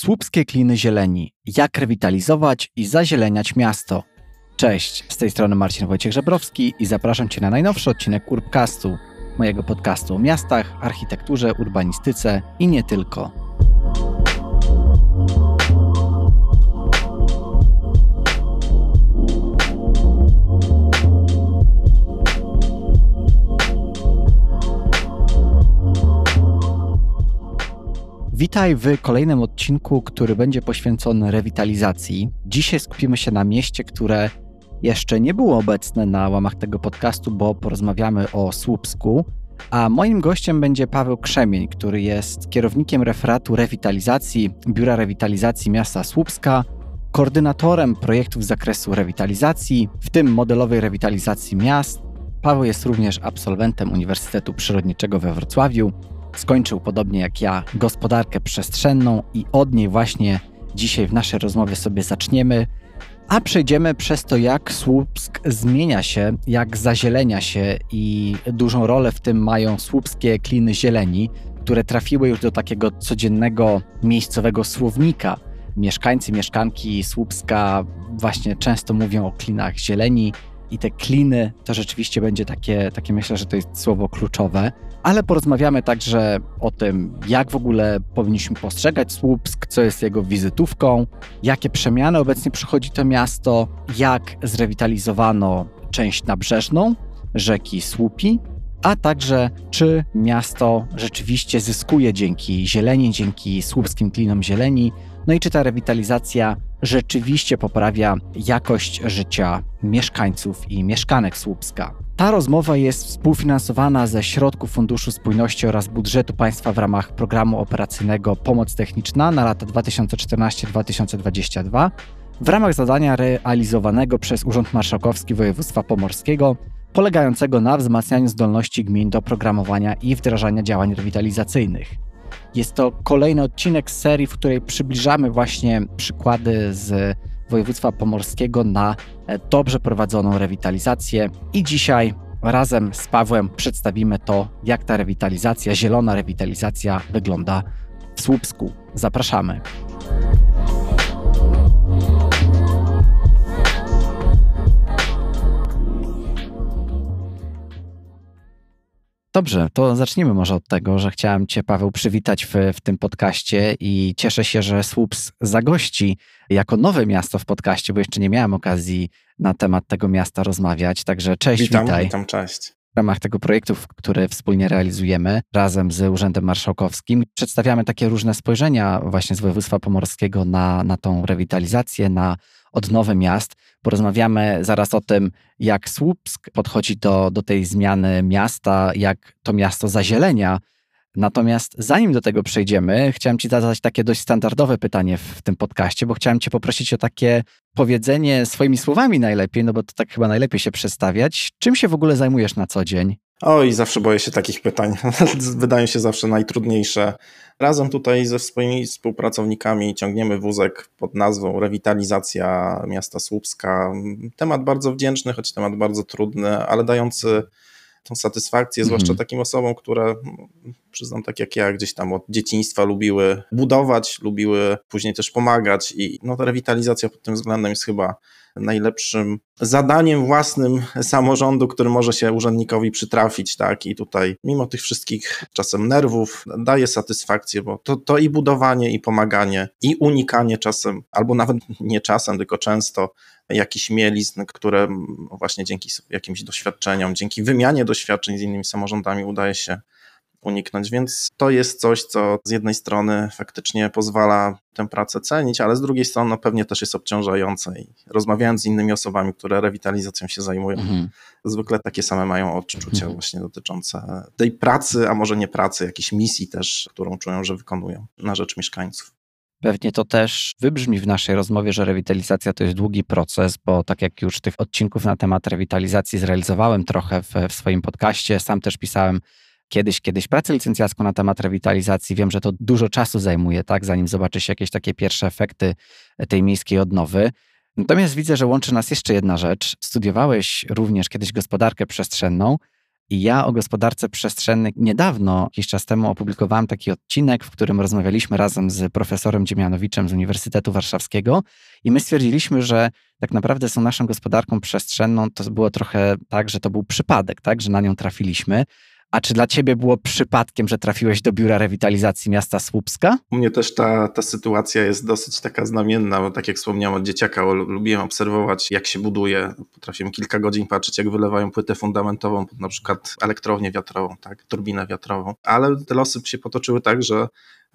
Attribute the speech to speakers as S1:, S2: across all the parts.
S1: Słupskie kliny zieleni. Jak rewitalizować i zazieleniać miasto. Cześć, z tej strony Marcin Wojciech Żebrowski i zapraszam Cię na najnowszy odcinek Urbcastu, mojego podcastu o miastach, architekturze, urbanistyce i nie tylko. Witaj w kolejnym odcinku, który będzie poświęcony rewitalizacji. Dzisiaj skupimy się na mieście, które jeszcze nie było obecne na łamach tego podcastu, bo porozmawiamy o Słupsku. A moim gościem będzie Paweł Krzemień, który jest kierownikiem referatu rewitalizacji Biura Rewitalizacji Miasta Słupska, koordynatorem projektów z zakresu rewitalizacji, w tym modelowej rewitalizacji miast. Paweł jest również absolwentem Uniwersytetu Przyrodniczego we Wrocławiu, skończył podobnie jak ja gospodarkę przestrzenną i od niej właśnie dzisiaj w naszej rozmowie sobie zaczniemy, a przejdziemy przez to, jak Słupsk zmienia się, jak zazielenia się i dużą rolę w tym mają słupskie kliny zieleni, które trafiły już do takiego codziennego miejscowego słownika. Mieszkańcy, mieszkanki Słupska właśnie często mówią o klinach zieleni, i te kliny to rzeczywiście będzie takie, takie myślę, że to jest słowo kluczowe, ale porozmawiamy także o tym, jak w ogóle powinniśmy postrzegać Słupsk, co jest jego wizytówką, jakie przemiany obecnie przychodzi to miasto, jak zrewitalizowano część nabrzeżną rzeki Słupi, a także czy miasto rzeczywiście zyskuje dzięki zieleni, dzięki słupskim klinom zieleni, no i czy ta rewitalizacja rzeczywiście poprawia jakość życia mieszkańców i mieszkanek Słupska. Ta rozmowa jest współfinansowana ze środków Funduszu Spójności oraz budżetu państwa w ramach programu operacyjnego Pomoc Techniczna na lata 2014-2022 w ramach zadania realizowanego przez Urząd Marszałkowski Województwa Pomorskiego polegającego na wzmacnianiu zdolności gmin do programowania i wdrażania działań rewitalizacyjnych. Jest to kolejny odcinek z serii, w której przybliżamy właśnie przykłady z województwa pomorskiego na e, dobrze prowadzoną rewitalizację. I dzisiaj razem z Pawłem przedstawimy to, jak ta rewitalizacja, zielona rewitalizacja wygląda w Słupsku. Zapraszamy. Dobrze, to zacznijmy może od tego, że chciałem Cię, Paweł, przywitać w, w tym podcaście i cieszę się, że Słups zagości jako nowe miasto w podcaście, bo jeszcze nie miałem okazji na temat tego miasta rozmawiać. Także cześć,
S2: witam,
S1: witaj.
S2: Witam, cześć.
S1: W ramach tego projektu, który wspólnie realizujemy razem z Urzędem Marszałkowskim, przedstawiamy takie różne spojrzenia właśnie z województwa pomorskiego na, na tą rewitalizację, na odnowę miast. Porozmawiamy zaraz o tym, jak Słupsk podchodzi do, do tej zmiany miasta, jak to miasto zazielenia. Natomiast zanim do tego przejdziemy, chciałem Ci zadać takie dość standardowe pytanie w tym podcaście, bo chciałem Cię poprosić o takie powiedzenie swoimi słowami najlepiej, no bo to tak chyba najlepiej się przedstawiać. Czym się w ogóle zajmujesz na co dzień?
S2: Oj, zawsze boję się takich pytań. Wydają się zawsze najtrudniejsze. Razem tutaj ze swoimi współpracownikami ciągniemy wózek pod nazwą Rewitalizacja Miasta Słupska. Temat bardzo wdzięczny, choć temat bardzo trudny, ale dający tą satysfakcję, zwłaszcza mm. takim osobom, które, przyznam tak jak ja, gdzieś tam od dzieciństwa lubiły budować, lubiły później też pomagać i no, ta rewitalizacja pod tym względem jest chyba najlepszym zadaniem własnym samorządu, który może się urzędnikowi przytrafić, tak? I tutaj, mimo tych wszystkich czasem nerwów, daje satysfakcję, bo to, to i budowanie, i pomaganie, i unikanie czasem, albo nawet nie czasem, tylko często jakichś mielizn, które właśnie dzięki jakimś doświadczeniom, dzięki wymianie doświadczeń z innymi samorządami udaje się uniknąć. Więc to jest coś, co z jednej strony faktycznie pozwala tę pracę cenić, ale z drugiej strony no, pewnie też jest obciążające. I rozmawiając z innymi osobami, które rewitalizacją się zajmują, mhm. zwykle takie same mają odczucia mhm. właśnie dotyczące tej pracy, a może nie pracy, jakiejś misji też, którą czują, że wykonują na rzecz mieszkańców.
S1: Pewnie to też wybrzmi w naszej rozmowie, że rewitalizacja to jest długi proces, bo tak jak już tych odcinków na temat rewitalizacji zrealizowałem trochę w, w swoim podcaście, sam też pisałem kiedyś, kiedyś pracę licencjacką na temat rewitalizacji. Wiem, że to dużo czasu zajmuje, tak, zanim zobaczy się jakieś takie pierwsze efekty tej miejskiej odnowy. Natomiast widzę, że łączy nas jeszcze jedna rzecz. Studiowałeś również kiedyś gospodarkę przestrzenną, I ja o gospodarce przestrzennej niedawno, jakiś czas temu, opublikowałem taki odcinek, w którym rozmawialiśmy razem z profesorem Dziemianowiczem z Uniwersytetu Warszawskiego i my stwierdziliśmy, że tak naprawdę są naszą gospodarką przestrzenną. To było trochę tak, że to był przypadek, tak, że na nią trafiliśmy. A czy dla ciebie było przypadkiem, że trafiłeś do biura rewitalizacji miasta Słupska?
S2: U mnie też ta, ta sytuacja jest dosyć taka znamienna, bo tak jak wspomniałem od dzieciaka, lubiłem obserwować jak się buduje. Potrafiłem kilka godzin patrzeć jak wylewają płytę fundamentową pod na przykład elektrownię wiatrową, tak, turbinę wiatrową. Ale te losy się potoczyły tak, że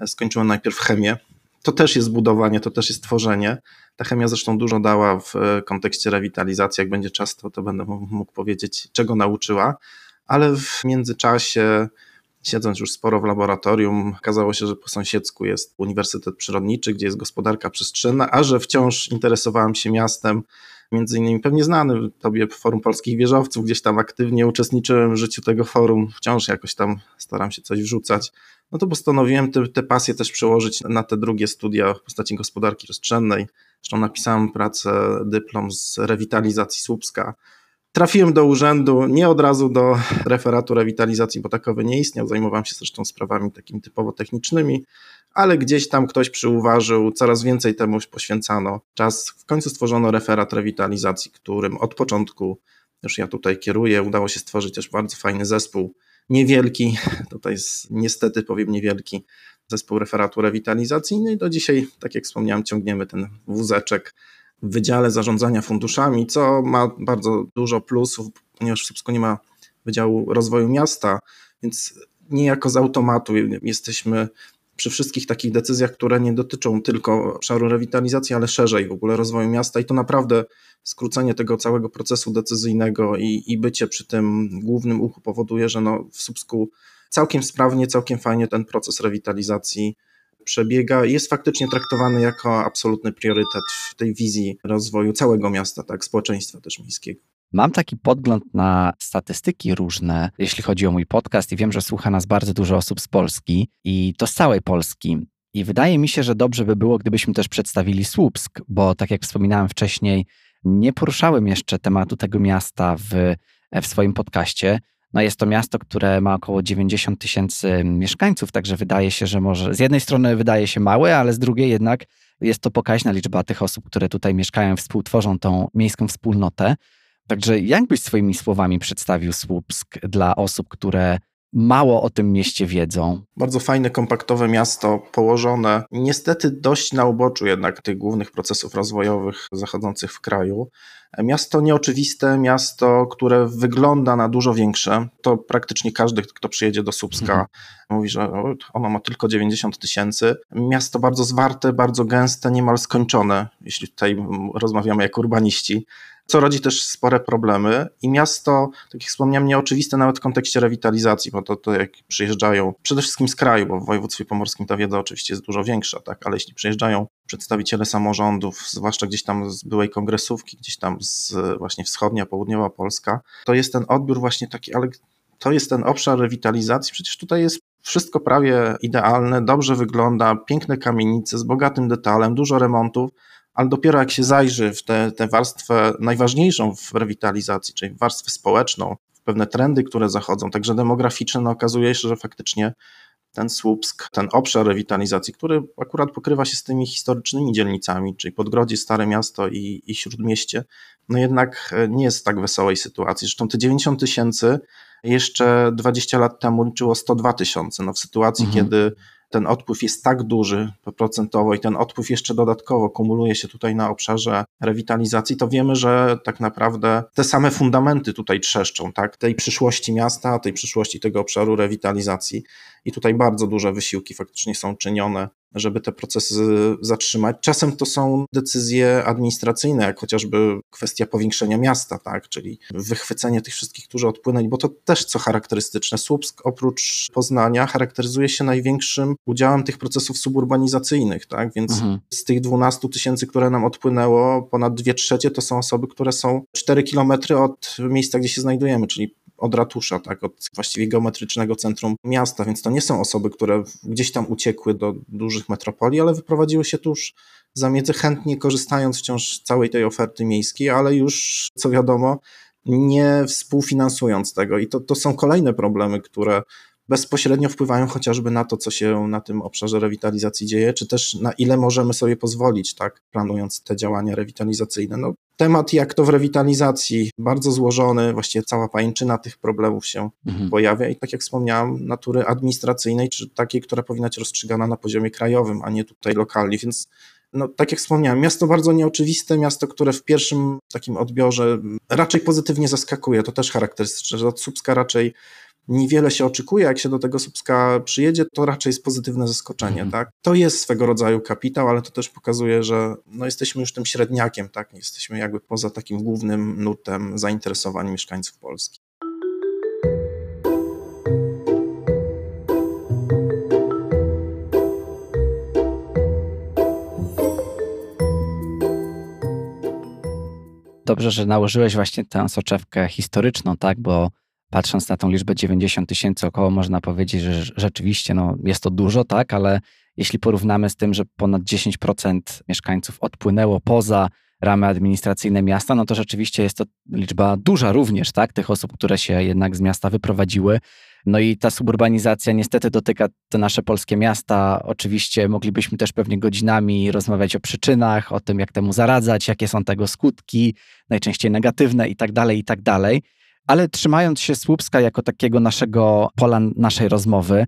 S2: skończyłem najpierw chemię. To też jest budowanie, to też jest tworzenie. Ta chemia zresztą dużo dała w kontekście rewitalizacji. Jak będzie czas, to, to będę mógł powiedzieć, czego nauczyła ale w międzyczasie, siedząc już sporo w laboratorium, okazało się, że po sąsiedzku jest Uniwersytet Przyrodniczy, gdzie jest gospodarka przestrzenna, a że wciąż interesowałem się miastem, między innymi pewnie znany tobie Forum Polskich Wieżowców, gdzieś tam aktywnie uczestniczyłem w życiu tego forum, wciąż jakoś tam staram się coś wrzucać, no to postanowiłem te, te pasje też przełożyć na te drugie studia w postaci gospodarki przestrzennej. Zresztą napisałem pracę, dyplom z rewitalizacji Słupska, Trafiłem do urzędu, nie od razu do referatu rewitalizacji, bo takowy nie istniał. Zajmowałem się zresztą sprawami takimi typowo technicznymi, ale gdzieś tam ktoś przyuważył, coraz więcej temu poświęcano czas. W końcu stworzono referat rewitalizacji, którym od początku już ja tutaj kieruję. Udało się stworzyć też bardzo fajny zespół, niewielki, tutaj jest niestety powiem niewielki, zespół referatu rewitalizacji. No i do dzisiaj, tak jak wspomniałem, ciągniemy ten wózeczek w Wydziale Zarządzania Funduszami, co ma bardzo dużo plusów, ponieważ w Słupsku nie ma Wydziału Rozwoju Miasta, więc niejako z automatu jesteśmy przy wszystkich takich decyzjach, które nie dotyczą tylko obszaru rewitalizacji, ale szerzej w ogóle rozwoju miasta. I to naprawdę skrócenie tego całego procesu decyzyjnego i, i bycie przy tym głównym uchu powoduje, że no w Słupsku całkiem sprawnie, całkiem fajnie ten proces rewitalizacji przebiega, jest faktycznie traktowany jako absolutny priorytet w tej wizji rozwoju całego miasta, tak, społeczeństwa też miejskiego.
S1: Mam taki podgląd na statystyki różne, jeśli chodzi o mój podcast, i wiem, że słucha nas bardzo dużo osób z Polski i to z całej Polski. I wydaje mi się, że dobrze by było, gdybyśmy też przedstawili Słupsk, bo tak jak wspominałem wcześniej, nie poruszałem jeszcze tematu tego miasta w, w swoim podcaście. No jest to miasto, które ma około 90 tysięcy mieszkańców, także wydaje się, że może z jednej strony wydaje się małe, ale z drugiej jednak jest to pokaźna liczba tych osób, które tutaj mieszkają, współtworzą tą miejską wspólnotę. Także jak byś swoimi słowami przedstawił Słupsk dla osób, które mało o tym mieście wiedzą.
S2: Bardzo fajne, kompaktowe miasto, położone niestety dość na uboczu jednak tych głównych procesów rozwojowych zachodzących w kraju. Miasto nieoczywiste, miasto, które wygląda na dużo większe. To praktycznie każdy, kto przyjedzie do Słupska, mhm. mówi, że ono ma tylko 90 tysięcy. Miasto bardzo zwarte, bardzo gęste, niemal skończone, jeśli tutaj rozmawiamy jak urbaniści co rodzi też spore problemy. I miasto, tak jak wspomniałem, nieoczywiste nawet w kontekście rewitalizacji, bo to, to jak przyjeżdżają przede wszystkim z kraju, bo w województwie pomorskim ta wiedza oczywiście jest dużo większa, tak, ale jeśli przyjeżdżają przedstawiciele samorządów, zwłaszcza gdzieś tam z byłej kongresówki, gdzieś tam z właśnie wschodnia, południowa Polska, to jest ten odbiór właśnie taki, ale to jest ten obszar rewitalizacji, przecież tutaj jest wszystko prawie idealne, dobrze wygląda, piękne kamienice z bogatym detalem, dużo remontów, ale dopiero jak się zajrzy w tę warstwę najważniejszą w rewitalizacji, czyli warstwę społeczną, w pewne trendy, które zachodzą, także demograficzne, no okazuje się, że faktycznie ten Słupsk, ten obszar rewitalizacji, który akurat pokrywa się z tymi historycznymi dzielnicami, czyli Podgrodzie, Stare Miasto i, i Śródmieście, no jednak nie jest w tak wesołej sytuacji. Zresztą te 90 tysięcy jeszcze 20 lat temu liczyło 102 tysiące. No w sytuacji, mhm. kiedy ten odpływ jest tak duży procentowo i ten odpływ jeszcze dodatkowo kumuluje się tutaj na obszarze rewitalizacji, to wiemy, że tak naprawdę te same fundamenty tutaj trzeszczą, tak? Tej przyszłości miasta, tej przyszłości tego obszaru rewitalizacji. I tutaj bardzo duże wysiłki faktycznie są czynione żeby te procesy zatrzymać. Czasem to są decyzje administracyjne, jak chociażby kwestia powiększenia miasta, tak, czyli wychwycenie tych wszystkich, którzy odpłynęli, bo to też co charakterystyczne. Słupsk oprócz Poznania charakteryzuje się największym udziałem tych procesów suburbanizacyjnych, tak, więc mhm. z tych 12 tysięcy, które nam odpłynęło, ponad 2 trzecie to są osoby, które są 4 kilometry od miejsca, gdzie się znajdujemy, czyli od ratusza, tak, od właściwie geometrycznego centrum miasta, więc to nie są osoby, które gdzieś tam uciekły do dużych metropolii, ale wyprowadziły się tuż za miedzę, chętnie korzystając wciąż z całej tej oferty miejskiej, ale już, co wiadomo, nie współfinansując tego. I to, to są kolejne problemy, które bezpośrednio wpływają chociażby na to, co się na tym obszarze rewitalizacji dzieje, czy też na ile możemy sobie pozwolić, tak, planując te działania rewitalizacyjne. No, temat, jak to w rewitalizacji, bardzo złożony, właściwie cała pajęczyna tych problemów się mhm. pojawia i tak jak wspomniałem, natury administracyjnej, czy takiej, która powinna być rozstrzygana na poziomie krajowym, a nie tutaj lokalnie, więc no, tak jak wspomniałem, miasto bardzo nieoczywiste, miasto, które w pierwszym takim odbiorze raczej pozytywnie zaskakuje, to też charakterystyczne, że od Słupska raczej niewiele się oczekuje, jak się do tego Słupska przyjedzie, to raczej jest pozytywne zaskoczenie, mhm. tak? To jest swego rodzaju kapitał, ale to też pokazuje, że no jesteśmy już tym średniakiem, tak? Jesteśmy jakby poza takim głównym nurtem zainteresowań mieszkańców Polski.
S1: Dobrze, że nałożyłeś właśnie tę soczewkę historyczną, tak? Bo patrząc na tą liczbę 90 tysięcy około, można powiedzieć, że rzeczywiście no, jest to dużo, tak, ale jeśli porównamy z tym, że ponad 10% mieszkańców odpłynęło poza ramy administracyjne miasta, no to rzeczywiście jest to liczba duża również, tak, tych osób, które się jednak z miasta wyprowadziły. No i ta suburbanizacja niestety dotyka te nasze polskie miasta. Oczywiście moglibyśmy też pewnie godzinami rozmawiać o przyczynach, o tym, jak temu zaradzać, jakie są tego skutki, najczęściej negatywne i tak dalej, i tak dalej. Ale trzymając się Słupska jako takiego naszego pola naszej rozmowy,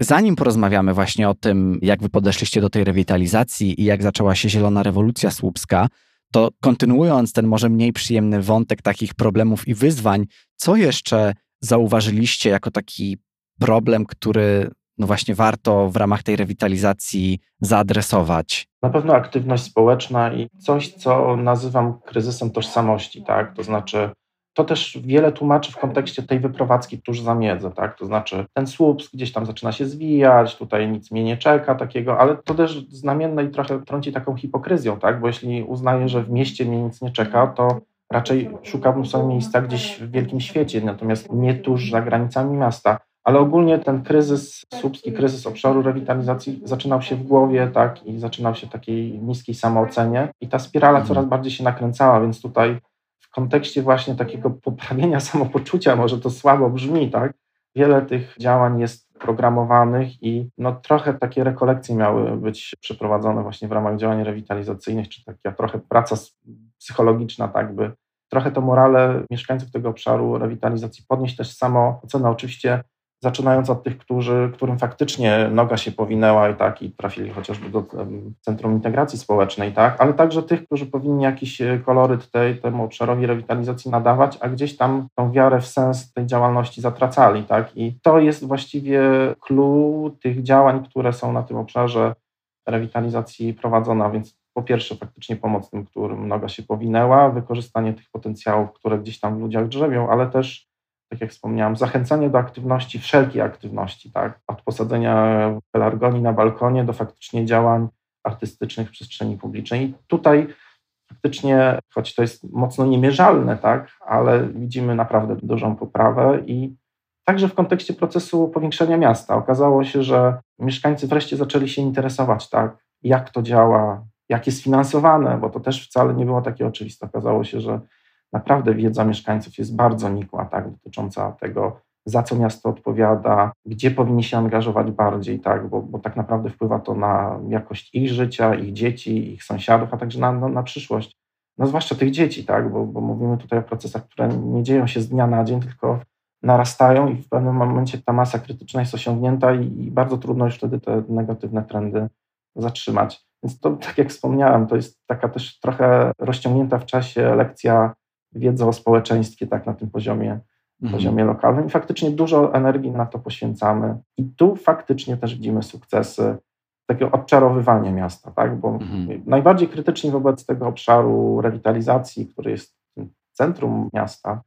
S1: zanim porozmawiamy właśnie o tym, jak wy podeszliście do tej rewitalizacji i jak zaczęła się zielona rewolucja słupska, to kontynuując ten może mniej przyjemny wątek takich problemów i wyzwań, co jeszcze zauważyliście jako taki problem, który no właśnie warto w ramach tej rewitalizacji zaadresować?
S2: Na pewno aktywność społeczna i coś, co nazywam kryzysem tożsamości, tak? To znaczy to też wiele tłumaczy w kontekście tej wyprowadzki tuż za miedzę, tak? To znaczy ten słup gdzieś tam zaczyna się zwijać, tutaj nic mnie nie czeka takiego, ale to też znamienne i trochę trąci taką hipokryzją, tak? Bo jeśli uznaję, że w mieście mnie nic nie czeka, to raczej szukałbym sobie miejsca gdzieś w wielkim świecie, natomiast nie tuż za granicami miasta. Ale ogólnie ten kryzys, słupski kryzys obszaru rewitalizacji zaczynał się w głowie, tak, i zaczynał się w takiej niskiej samoocenie i ta spirala coraz bardziej się nakręcała, więc tutaj w kontekście właśnie takiego poprawienia samopoczucia, może to słabo brzmi, tak? Wiele tych działań jest programowanych i no trochę takie rekolekcje miały być przeprowadzone właśnie w ramach działań rewitalizacyjnych, czy taka trochę praca psychologiczna, tak by trochę to morale mieszkańców tego obszaru rewitalizacji podnieść, też samo ocenę oczywiście zaczynając od tych, którzy, którym faktycznie noga się powinęła i tak i trafili chociażby do Centrum Integracji Społecznej, tak, ale także tych, którzy powinni jakiś e, koloryt tej, temu obszarowi rewitalizacji nadawać, a gdzieś tam tą wiarę w sens tej działalności zatracali, tak, i to jest właściwie clue tych działań, które są na tym obszarze rewitalizacji prowadzone, więc po pierwsze faktycznie pomoc tym, którym noga się powinęła, wykorzystanie tych potencjałów, które gdzieś tam w ludziach drzewią, ale też tak jak wspomniałem, zachęcanie do aktywności, wszelkiej aktywności, tak? Od posadzenia pelargonii na balkonie do faktycznie działań artystycznych w przestrzeni publicznej. I tutaj faktycznie, choć to jest mocno niemierzalne, tak, ale widzimy naprawdę dużą poprawę i także w kontekście procesu powiększenia miasta. Okazało się, że mieszkańcy wreszcie zaczęli się interesować, tak, jak to działa, jak jest finansowane, bo to też wcale nie było takie oczywiste. Okazało się, że naprawdę wiedza mieszkańców jest bardzo nikła, tak, dotycząca tego, za co miasto odpowiada, gdzie powinni się angażować bardziej, tak, bo, bo tak naprawdę wpływa to na jakość ich życia, ich dzieci, ich sąsiadów, a także na, na, na przyszłość. No zwłaszcza tych dzieci, tak, bo, bo mówimy tutaj o procesach, które nie dzieją się z dnia na dzień, tylko narastają i w pewnym momencie ta masa krytyczna jest osiągnięta i, i bardzo trudno już wtedy te negatywne trendy zatrzymać. Więc to, tak jak wspomniałem, to jest taka też trochę rozciągnięta w czasie lekcja wiedzę o społeczeństwie tak na tym poziomie, mhm. poziomie lokalnym i faktycznie dużo energii na to poświęcamy. I tu faktycznie też widzimy sukcesy takiego odczarowywania miasta, tak? bo mhm. najbardziej krytyczni wobec tego obszaru rewitalizacji, który jest centrum miasta,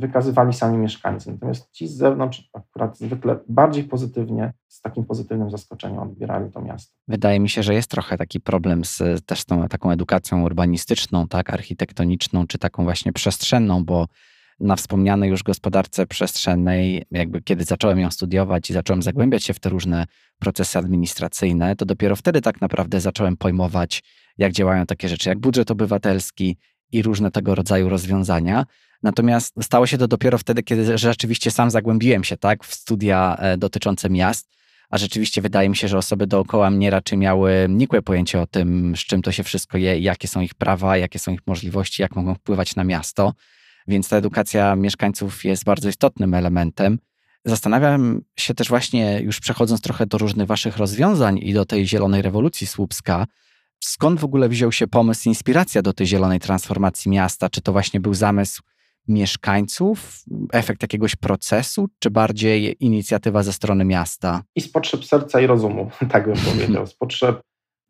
S2: wykazywali sami mieszkańcy. Natomiast ci z zewnątrz akurat zwykle bardziej pozytywnie, z takim pozytywnym zaskoczeniem odbierali to miasto.
S1: Wydaje mi się, że jest trochę taki problem z też tą taką edukacją urbanistyczną, tak, architektoniczną, czy taką właśnie przestrzenną, bo na wspomnianej już gospodarce przestrzennej, jakby kiedy zacząłem ją studiować i zacząłem zagłębiać się w te różne procesy administracyjne, to dopiero wtedy tak naprawdę zacząłem pojmować, jak działają takie rzeczy jak budżet obywatelski i różne tego rodzaju rozwiązania. Natomiast stało się to dopiero wtedy, kiedy rzeczywiście sam zagłębiłem się tak, w studia e, dotyczące miast, a rzeczywiście wydaje mi się, że osoby dookoła mnie raczej miały nikłe pojęcie o tym, z czym to się wszystko je, jakie są ich prawa, jakie są ich możliwości, jak mogą wpływać na miasto. Więc ta edukacja mieszkańców jest bardzo istotnym elementem. Zastanawiam się też właśnie, już przechodząc trochę do różnych waszych rozwiązań i do tej zielonej rewolucji słupska, skąd w ogóle wziął się pomysł, inspiracja do tej zielonej transformacji miasta? Czy to właśnie był zamysł mieszkańców, efekt jakiegoś procesu, czy bardziej inicjatywa ze strony miasta?
S2: I z potrzeb serca i rozumu, tak bym powiedział. Z potrzeb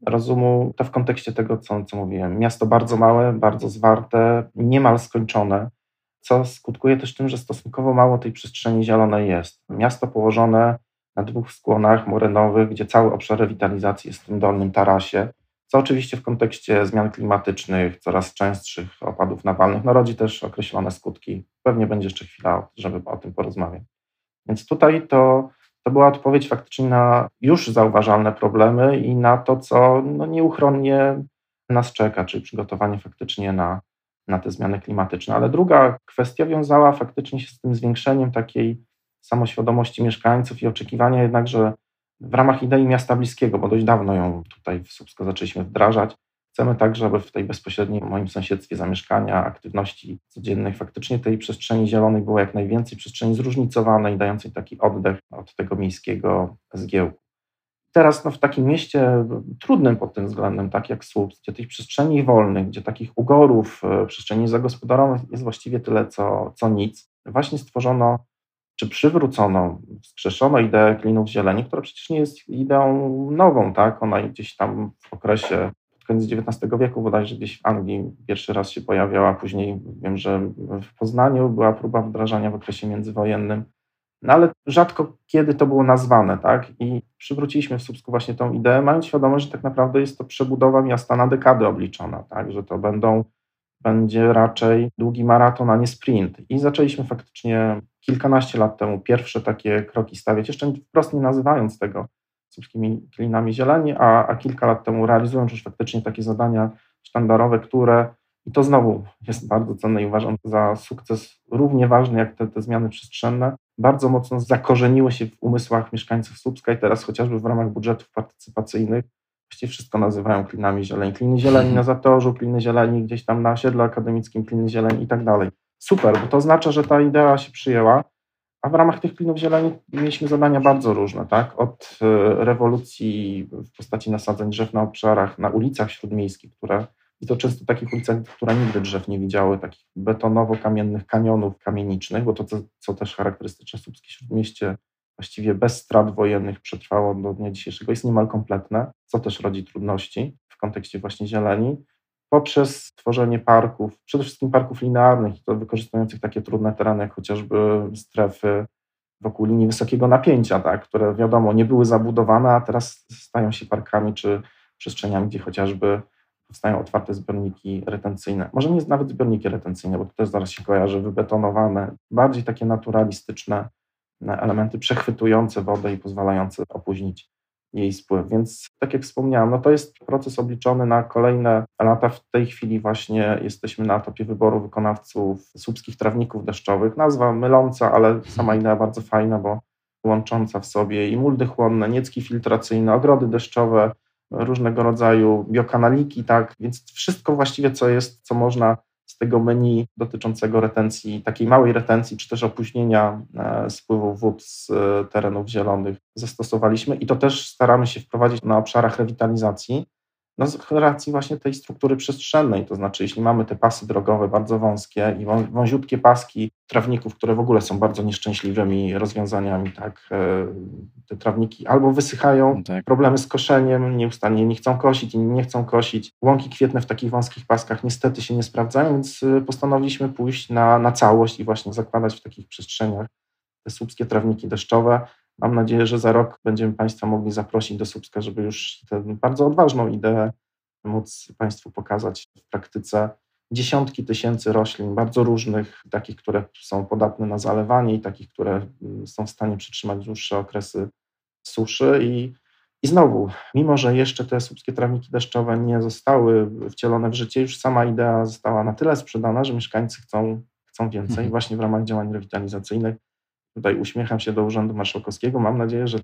S2: rozumu, to w kontekście tego, co, co mówiłem. Miasto bardzo małe, bardzo zwarte, niemal skończone, co skutkuje też tym, że stosunkowo mało tej przestrzeni zielonej jest. Miasto położone na dwóch skłonach morenowych, gdzie cały obszar rewitalizacji jest w tym dolnym tarasie, co oczywiście w kontekście zmian klimatycznych, coraz częstszych opadów nawalnych, no rodzi też określone skutki. Pewnie będzie jeszcze chwila, żeby o tym porozmawiać. Więc tutaj to, to była odpowiedź faktycznie na już zauważalne problemy i na to, co no, nieuchronnie nas czeka, czyli przygotowanie faktycznie na, na te zmiany klimatyczne. Ale druga kwestia wiązała faktycznie się z tym zwiększeniem takiej samoświadomości mieszkańców i oczekiwania jednak, że w ramach idei miasta bliskiego, bo dość dawno ją tutaj w Słupsko zaczęliśmy wdrażać. Chcemy tak, żeby w tej bezpośredniej moim sąsiedztwie zamieszkania, aktywności codziennych, faktycznie tej przestrzeni zielonej było jak najwięcej, przestrzeni zróżnicowanej, dającej taki oddech od tego miejskiego zgiełku. Teraz no, w takim mieście trudnym pod tym względem, tak jak Słupsk, gdzie tych przestrzeni wolnych, gdzie takich ugorów, e, przestrzeni zagospodarowanych jest właściwie tyle, co, co nic, właśnie stworzono czy przywrócono, wskrzeszono ideę klinów zieleni, która przecież nie jest ideą nową, tak? Ona gdzieś tam w okresie pod koniec XIX wieku bodajże gdzieś w Anglii pierwszy raz się pojawiała, później wiem, że w Poznaniu była próba wdrażania w okresie międzywojennym, no ale rzadko kiedy to było nazwane, tak? I przywróciliśmy w Słupsku właśnie tą ideę, mając świadomość, że tak naprawdę jest to przebudowa miasta na dekady obliczona, tak? Że to będą będzie raczej długi maraton, a nie sprint. I zaczęliśmy faktycznie kilkanaście lat temu pierwsze takie kroki stawiać, jeszcze wprost nie nazywając tego słupskimi klinami zieleni, a, a kilka lat temu realizując już faktycznie takie zadania sztandarowe, które i to znowu jest bardzo cenne i uważam za sukces równie ważny jak te, te zmiany przestrzenne, bardzo mocno zakorzeniły się w umysłach mieszkańców Słupska i teraz chociażby w ramach budżetów partycypacyjnych właściwie wszystko nazywają klinami zieleni. Kliny zieleni na Zatorzu, kliny zieleni gdzieś tam na osiedlu akademickim, kliny zieleni i tak dalej. Super, bo to oznacza, że ta idea się przyjęła, a w ramach tych klinów zieleni mieliśmy zadania bardzo różne, tak? Od e, rewolucji w postaci nasadzeń drzew na obszarach, na ulicach śródmiejskich, które i to często takich ulicach, które nigdy drzew nie widziały, takich betonowo-kamiennych kanionów kamienicznych, bo to, co, co też charakterystyczne Słupskie Śródmieście, właściwie bez strat wojennych przetrwało do dnia dzisiejszego, jest niemal kompletne, co też rodzi trudności w kontekście właśnie zieleni, poprzez tworzenie parków, przede wszystkim parków linearnych, to wykorzystujących takie trudne tereny, jak chociażby strefy wokół linii wysokiego napięcia, tak, które wiadomo nie były zabudowane, a teraz stają się parkami czy przestrzeniami, gdzie chociażby powstają otwarte zbiorniki retencyjne. Może nie nawet zbiorniki retencyjne, bo to też zaraz się kojarzy, wybetonowane, bardziej takie naturalistyczne elementy przechwytujące wodę i pozwalające opóźnić jej spływ. Więc tak jak wspomniałem, no to jest proces obliczony na kolejne lata. W tej chwili właśnie jesteśmy na etapie wyboru wykonawców słupskich trawników deszczowych. Nazwa myląca, ale sama idea bardzo fajna, bo łącząca w sobie i muldy chłonne, niecki filtracyjne, ogrody deszczowe, różnego rodzaju biokanaliki, tak, więc wszystko właściwie, co jest, co można z tego menu dotyczącego retencji, takiej małej retencji, czy też opóźnienia e, spływu wód z e, terenów zielonych zastosowaliśmy i to też staramy się wprowadzić na obszarach rewitalizacji, no z racji właśnie tej struktury przestrzennej, to znaczy jeśli mamy te pasy drogowe bardzo wąskie i wąziutkie paski trawników, które w ogóle są bardzo nieszczęśliwymi rozwiązaniami, tak, e, te trawniki albo wysychają, no tak. problemy z koszeniem, nieustannie nie chcą kosić, inni nie chcą kosić, łąki kwietne w takich wąskich paskach niestety się nie sprawdzają, więc e, postanowiliśmy pójść na, na całość i właśnie zakładać w takich przestrzeniach te słupskie trawniki deszczowe, Mam nadzieję, że za rok będziemy Państwa mogli zaprosić do Słupska, żeby już tę bardzo odważną ideę móc Państwu pokazać w praktyce. Dziesiątki tysięcy roślin, bardzo różnych, takich, które są podatne na zalewanie i takich, które mm, są w stanie przytrzymać dłuższe okresy suszy. I, i znowu, mimo że jeszcze te słupskie trawniki deszczowe nie zostały wcielone w życie, już sama idea została na tyle sprzedana, że mieszkańcy chcą chcą więcej mhm. właśnie w ramach działań rewitalizacyjnych. Tutaj uśmiecham się do Urzędu Marszałkowskiego. Mam nadzieję, że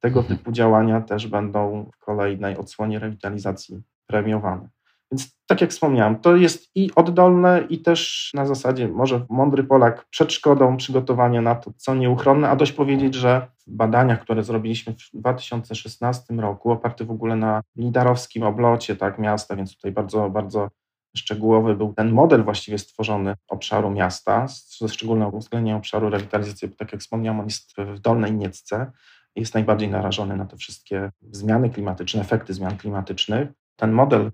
S2: tego mhm. typu działania też będą w kolejnej odsłonie rewitalizacji premiowane. Więc tak jak wspomniałem, to jest i oddolne, i też na zasadzie może mądry Polak przed szkodą przygotowanie na to, co nieuchronne, a dość powiedzieć, że w badaniach, które zrobiliśmy w 2016 roku, oparte w ogóle na lidarowskim oblocie tak, miasta, więc tutaj bardzo, bardzo szczegółowy był ten model właściwie stworzony obszaru miasta, ze szczególnym uwzględnieniem obszaru rewitalizacji, bo tak jak wspomniałem, on jest w Dolnej Niecce, jest najbardziej narażony na te wszystkie zmiany klimatyczne, efekty zmian klimatycznych. Ten model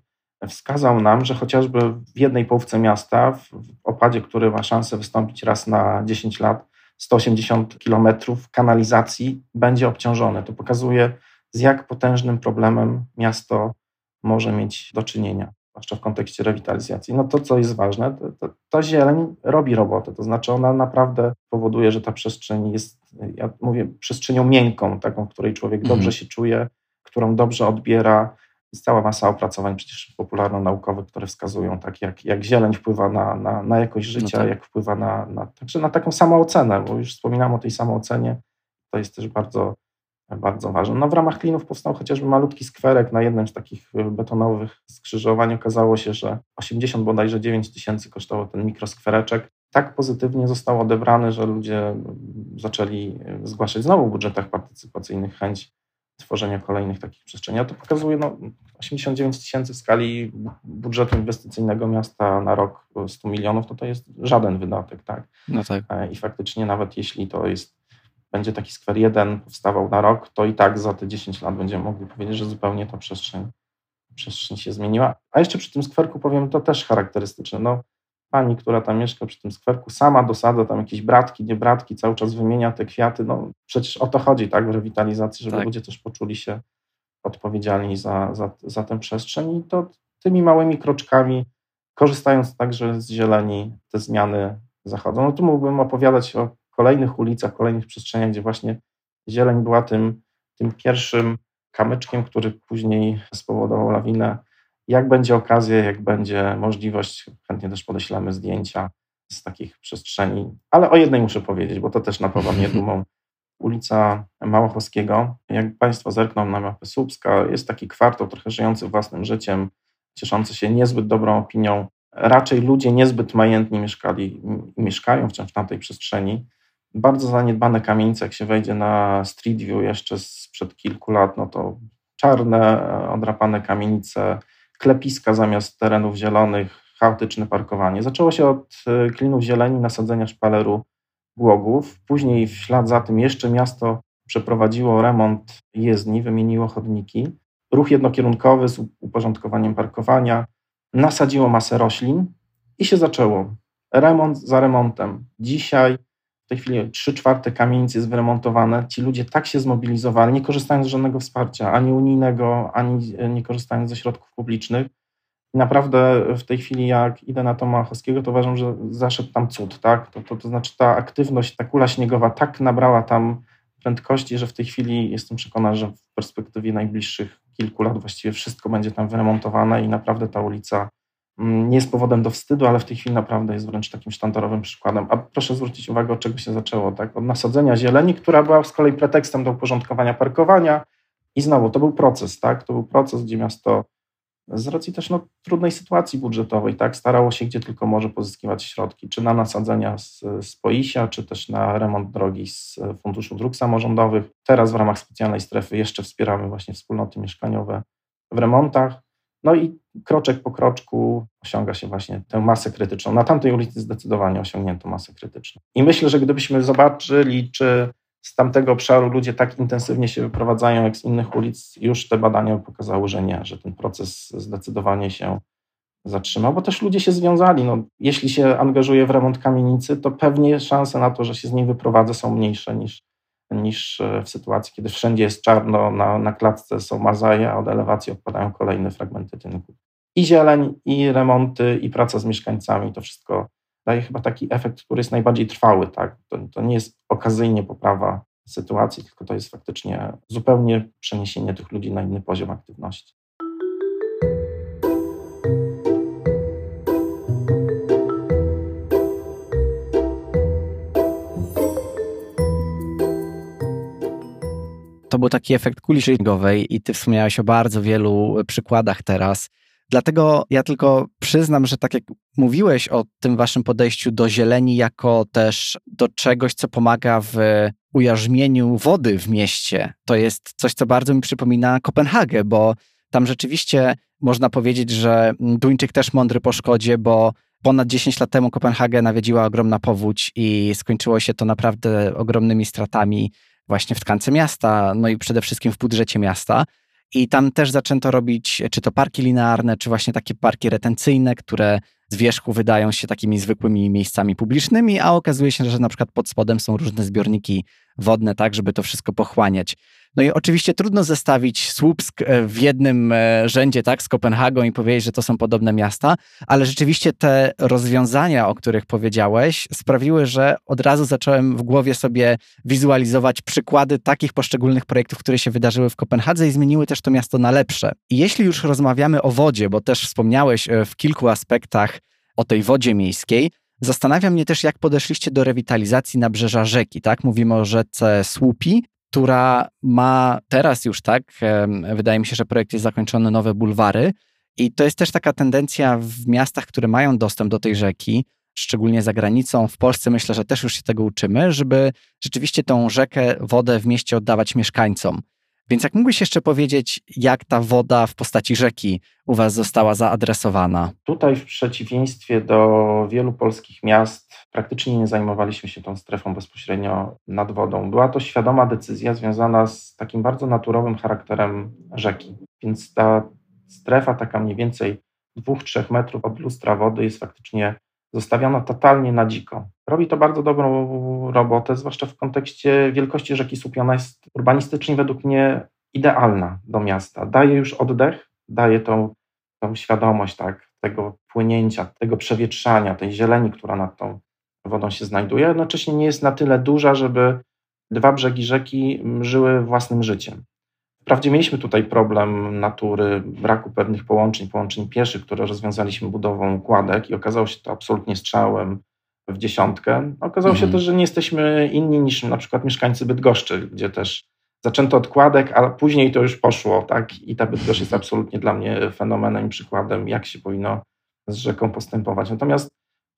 S2: wskazał nam, że chociażby w jednej połówce miasta, w opadzie, który ma szansę wystąpić raz na 10 lat, 180 kilometrów kanalizacji będzie obciążone. To pokazuje, z jak potężnym problemem miasto może mieć do czynienia, zwłaszcza w kontekście rewitalizacji. No to, co jest ważne, to, to, ta zieleń robi robotę, to znaczy ona naprawdę powoduje, że ta przestrzeń jest, ja mówię, przestrzenią miękką, taką, w której człowiek mhm. dobrze się czuje, którą dobrze odbiera, jest cała masa opracowań przecież popularno-naukowych, które wskazują, tak jak, jak zieleń wpływa na, na, na jakość no życia, no tak. jak wpływa na, na, także na taką samoocenę, bo już wspominałem o tej samoocenie, to jest też bardzo, bardzo ważne. No w ramach klinów powstał chociażby malutki skwerek na jednym z takich betonowych skrzyżowań. Okazało się, że 80 bodajże 9 tysięcy kosztował ten mikroskwereczek. Tak pozytywnie został odebrany, że ludzie zaczęli zgłaszać znowu w budżetach partycypacyjnych chęć tworzenia kolejnych takich przestrzeni. A to pokazuje no, 89 tysięcy w skali budżetu inwestycyjnego miasta na rok 100 milionów, to to jest żaden wydatek. Tak?
S1: No tak.
S2: E, I faktycznie nawet jeśli to jest, będzie taki skwer jeden powstawał na rok, to i tak za te 10 lat będziemy mogli powiedzieć, że zupełnie ta przestrzeń, przestrzeń się zmieniła. A jeszcze przy tym skwerku powiem, to też charakterystyczne. No, pani, która tam mieszka przy tym skwerku, sama dosadza tam jakieś bratki, nie bratki, cały czas wymienia te kwiaty. No przecież o to chodzi, tak, w rewitalizacji, żeby tak. ludzie też poczuli się odpowiedzialni za, za, za tę przestrzeń i to tymi małymi kroczkami, korzystając także z zieleni, te zmiany zachodzą. No tu mógłbym opowiadać o kolejnych ulicach, kolejnych przestrzeniach, gdzie właśnie zieleń była tym, tym pierwszym kamyczkiem, który później spowodował lawinę jak będzie okazja, jak będzie możliwość, chętnie też podeślemy zdjęcia z takich przestrzeni. Ale o jednej muszę powiedzieć, bo to też napawa mnie dumą. Ulica Małochowskiego. Jak Państwo zerkną na mapę Słupska, jest taki kwartał trochę żyjący własnym życiem, cieszący się niezbyt dobrą opinią. Raczej ludzie niezbyt majętni mieszkali i mieszkają wciąż w tamtej przestrzeni. Bardzo zaniedbane kamienice, jak się wejdzie na Street View jeszcze sprzed kilku lat, no to czarne, odrapane kamienice, klepiska zamiast terenów zielonych, chaotyczne parkowanie. Zaczęło się od e, klinów zieleni, nasadzenia szpaleru głogów. Później w ślad za tym jeszcze miasto przeprowadziło remont jezdni, wymieniło chodniki. Ruch jednokierunkowy z uporządkowaniem parkowania, nasadziło masę roślin i się zaczęło. Remont za remontem. Dzisiaj w tej chwili 3 czwarte kamienic jest wyremontowane. Ci ludzie tak się zmobilizowali, nie korzystając z żadnego wsparcia, ani unijnego, ani nie korzystając ze środków publicznych. I naprawdę w tej chwili, jak idę na Tomachowskiego, to uważam, że zaszedł tam cud, tak? To, to, to znaczy ta aktywność, ta kula śniegowa tak nabrała tam prędkości, że w tej chwili jestem przekonany, że w perspektywie najbliższych kilku lat właściwie wszystko będzie tam wyremontowane i naprawdę ta ulica nie jest powodem do wstydu, ale w tej chwili naprawdę jest wręcz takim sztandarowym przykładem. A proszę zwrócić uwagę, od czego się zaczęło. Tak? Od nasadzenia zieleni, która była z kolei pretekstem do uporządkowania parkowania. I znowu, to był proces, tak? To był proces, gdzie miasto z racji też no, trudnej sytuacji budżetowej, tak, starało się gdzie tylko może pozyskiwać środki, czy na nasadzenia z, z POISia, czy też na remont drogi z Funduszu Dróg Samorządowych. Teraz w ramach specjalnej strefy jeszcze wspieramy właśnie wspólnoty mieszkaniowe w remontach. No i kroczek po kroczku osiąga się właśnie tę masę krytyczną. Na tamtej ulicy zdecydowanie osiągnięto masę krytyczną. I myślę, że gdybyśmy zobaczyli, czy z tamtego obszaru ludzie tak intensywnie się wyprowadzają jak z innych ulic, już te badania pokazały, że nie, że ten proces zdecydowanie się zatrzymał, bo też ludzie się związali. No, jeśli się angażuje w remont kamienicy, to pewnie szanse na to, że się z niej wyprowadzę są mniejsze niż niż e, w sytuacji, kiedy wszędzie jest czarno, na, na klatce są mazaje, a od elewacji odpadają kolejne fragmenty tynku. I zieleń, i remonty, i praca z mieszkańcami, to wszystko daje chyba taki efekt, który jest najbardziej trwały. Tak? To, to nie jest okazyjnie poprawa sytuacji, tylko to jest faktycznie zupełnie przeniesienie tych ludzi na inny poziom aktywności.
S1: Taki efekt kuli śniegowej i ty wspomniałeś o bardzo wielu przykładach teraz. Dlatego ja tylko przyznam, że tak jak mówiłeś o tym waszym podejściu do zieleni jako też do czegoś, co pomaga w ujarzmieniu wody w mieście, to jest coś, co bardzo mi przypomina Kopenhagę, bo tam rzeczywiście można powiedzieć, że Duńczyk też mądry po szkodzie, bo ponad 10 lat temu Kopenhagę nawiedziła ogromna powódź i skończyło się to naprawdę ogromnymi stratami właśnie w tkance miasta, no i przede wszystkim w budżecie miasta. I tam też zaczęto robić czy to parki linearne, czy właśnie takie parki retencyjne, które z wierzchu wydają się takimi zwykłymi miejscami publicznymi, a okazuje się, że na przykład pod spodem są różne zbiorniki wodne, tak, żeby to wszystko pochłaniać. No i oczywiście trudno zestawić Słupsk e, w jednym e, rzędzie, tak, z Kopenhagą i powiedzieć, że to są podobne miasta, ale rzeczywiście te rozwiązania, o których powiedziałeś, sprawiły, że od razu zacząłem w głowie sobie wizualizować przykłady takich poszczególnych projektów, które się wydarzyły w Kopenhadze i zmieniły też to miasto na lepsze. I jeśli już rozmawiamy o wodzie, bo też wspomniałeś e, w kilku aspektach o tej wodzie miejskiej, Zastanawia mnie też, jak podeszliście do rewitalizacji nabrzeża rzeki, tak? Mówimy o rzece Słupi, która ma teraz już, tak, wydaje mi się, że projekt jest zakończony, nowe bulwary. I to jest też taka tendencja w miastach, które mają dostęp do tej rzeki, szczególnie za granicą. W Polsce myślę, że też już się tego uczymy, żeby rzeczywiście tą rzekę, wodę w mieście oddawać mieszkańcom. Więc jak mógłbyś jeszcze powiedzieć, jak ta woda w postaci rzeki u Was została zaadresowana?
S2: Tutaj, w przeciwieństwie do wielu polskich miast, praktycznie nie zajmowaliśmy się tą strefą bezpośrednio nad wodą. Była to świadoma decyzja związana z takim bardzo naturowym charakterem rzeki. Więc ta strefa, taka mniej więcej 2-3 metrów od lustra wody, jest faktycznie zostawiona totalnie na dziko. Robi to bardzo dobrą robotę, zwłaszcza w kontekście wielkości rzeki Słupiona jest urbanistycznie według mnie idealna do miasta. Daje już oddech, daje tą, tą świadomość tak, tego płynięcia, tego przewietrzania, tej zieleni, która nad tą wodą się znajduje. Jednocześnie nie jest na tyle duża, żeby dwa brzegi rzeki żyły własnym życiem. Wprawdzie mieliśmy tutaj problem natury, braku pewnych połączeń, połączeń pieszych, które rozwiązaliśmy budową kładek i okazało się to absolutnie strzałem w dziesiątkę. Okazało mhm. się też, że nie jesteśmy inni niż na przykład mieszkańcy Bydgoszczy, gdzie też zaczęto od kładek, a później to już poszło, tak? I ta Bydgoszcz jest absolutnie dla mnie fenomenem i przykładem, jak się powinno z rzeką postępować. Natomiast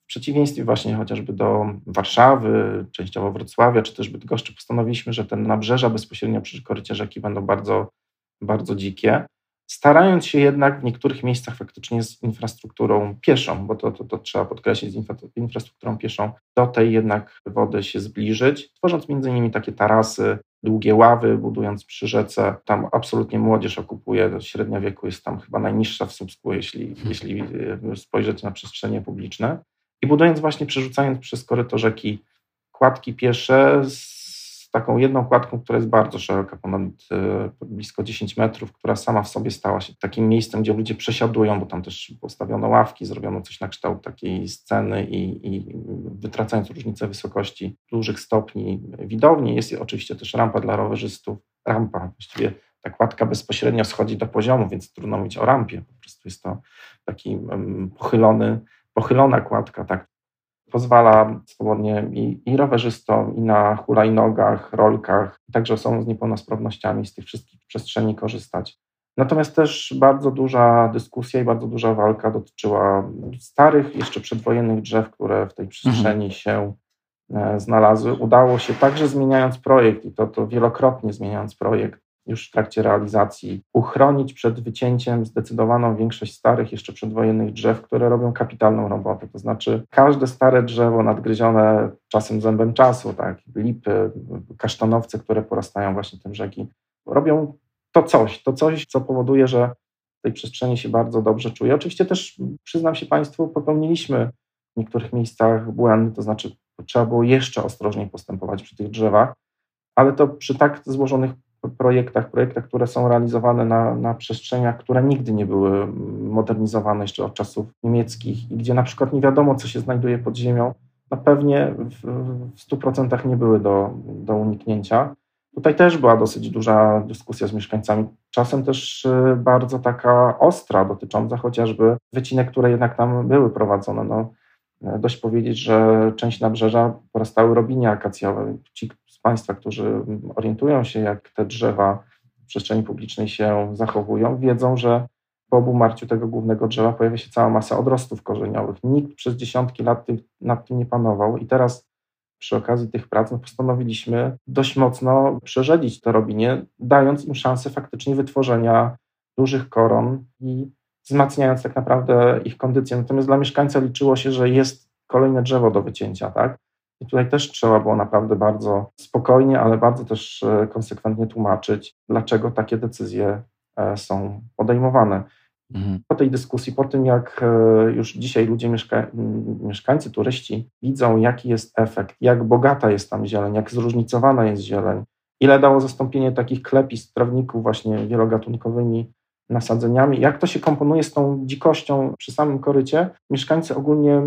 S2: w przeciwieństwie właśnie chociażby do Warszawy, częściowo Wrocławia, czy też Bydgoszczy, postanowiliśmy, że te nabrzeża bezpośrednio przy korycie rzeki będą bardzo, bardzo dzikie, starając się jednak w niektórych miejscach faktycznie z infrastrukturą pieszą, bo to, to, to trzeba podkreślić, z infra, infrastrukturą pieszą, do tej jednak wody się zbliżyć, tworząc między innymi takie tarasy, długie ławy, budując przy rzece. Tam absolutnie młodzież okupuje, średnia wieku jest tam chyba najniższa w Słupsku, jeśli, jeśli e, spojrzeć na przestrzenie publiczne. I budując właśnie, przerzucając przez koryto rzeki kładki piesze z taką jedną kładką, która jest bardzo szeroka, ponad e, blisko 10 metrów, która sama w sobie stała się takim miejscem, gdzie ludzie przesiadują, bo tam też postawiono ławki, zrobiono coś na kształt takiej sceny i, i wytracając różnicę wysokości dużych stopni widowni. Jest oczywiście też rampa dla rowerzystów, rampa, właściwie ta kładka bezpośrednio schodzi do poziomu, więc trudno mówić o rampie. Po prostu jest to taki pochylony pochylona kładka, tak, pozwala swobodnie i, i rowerzystom, i na hulajnogach, rolkach, także są z niepełnosprawnościami z tych wszystkich przestrzeni korzystać. Natomiast też bardzo duża dyskusja i bardzo duża walka dotyczyła starych, jeszcze przedwojennych drzew, które w tej przestrzeni mhm. się e, znalazły. Udało się także zmieniając projekt i to, to wielokrotnie zmieniając projekt, już w trakcie realizacji, uchronić przed wycięciem zdecydowaną większość starych, jeszcze przedwojennych drzew, które robią kapitalną robotę. To znaczy, każde stare drzewo nadgryzione czasem zębem czasu, tak, lipy, kasztanowce, które porastają właśnie tym rzeki, robią to coś, to coś, co powoduje, że w tej przestrzeni się bardzo dobrze czuję. Oczywiście też, przyznam się Państwu, popełniliśmy w niektórych miejscach błędy, to znaczy trzeba było jeszcze ostrożniej postępować przy tych drzewach, ale to przy tak złożonych projektach, projektach, które są realizowane na, na przestrzeniach, które nigdy nie były modernizowane jeszcze od czasów niemieckich i gdzie na przykład nie wiadomo, co się znajduje pod ziemią, no pewnie w, w 100% nie były do, do uniknięcia. Tutaj też była dosyć duża dyskusja z mieszkańcami, czasem też y, bardzo taka ostra, dotycząca chociażby wycinek, które jednak tam były prowadzone. No, dość powiedzieć, że część nabrzeża porastały robinie akacjowe. Ci Państwa, którzy orientują się, jak te drzewa w przestrzeni publicznej się zachowują, wiedzą, że po obumarciu tego głównego drzewa pojawia się cała masa odrostów korzeniowych. Nikt przez dziesiątki lat nad tym nie panował i teraz przy okazji tych prac no, postanowiliśmy dość mocno przerzedzić to robinie, dając im szansę faktycznie wytworzenia dużych koron i wzmacniając tak naprawdę ich kondycję. Natomiast dla mieszkańca liczyło się, że jest kolejne drzewo do wycięcia, tak? I tutaj też trzeba było naprawdę bardzo spokojnie, ale bardzo też e, konsekwentnie tłumaczyć, dlaczego takie decyzje e, są podejmowane. Mhm. Po tej dyskusji, po tym jak e, już dzisiaj ludzie, mieszka mieszkańcy, turyści widzą, jaki jest efekt, jak bogata jest tam zieleń, jak zróżnicowana jest zieleń, ile dało zastąpienie takich klepist, trawników właśnie wielogatunkowymi nasadzeniami, jak to się komponuje z tą dzikością przy samym korycie, mieszkańcy ogólnie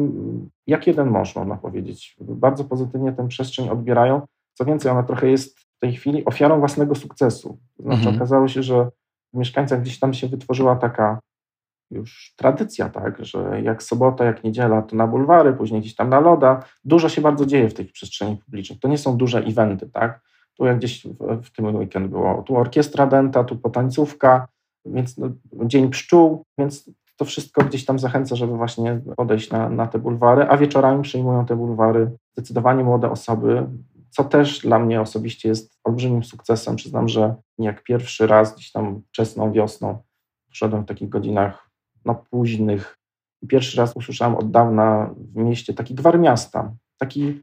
S2: jak jeden mąż, można powiedzieć, bardzo pozytywnie tę przestrzeń odbierają. Co więcej, ona trochę jest w tej chwili ofiarą własnego sukcesu. To znaczy mhm. okazało się, że w mieszkańcach gdzieś tam się wytworzyła taka już tradycja, tak, że jak sobota, jak niedziela, to na bulwary, później gdzieś tam na loda. Dużo się bardzo dzieje w tej przestrzeni publicznej. To nie są duże eventy, tak. Tu jak gdzieś w, w tym weekend było, tu orkiestra denta, tu potańcówka, więc no, dzień pszczół, więc to wszystko gdzieś tam zachęca, żeby właśnie podejść na, na te bulwary, a wieczorami przyjmują te bulwary zdecydowanie młode osoby, co też dla mnie osobiście jest olbrzymim sukcesem. Przyznam, że jak pierwszy raz gdzieś tam wczesną wiosną wszedłem w takich godzinach no, późnych i pierwszy raz usłyszałem od dawna w mieście taki gwar miasta, taki,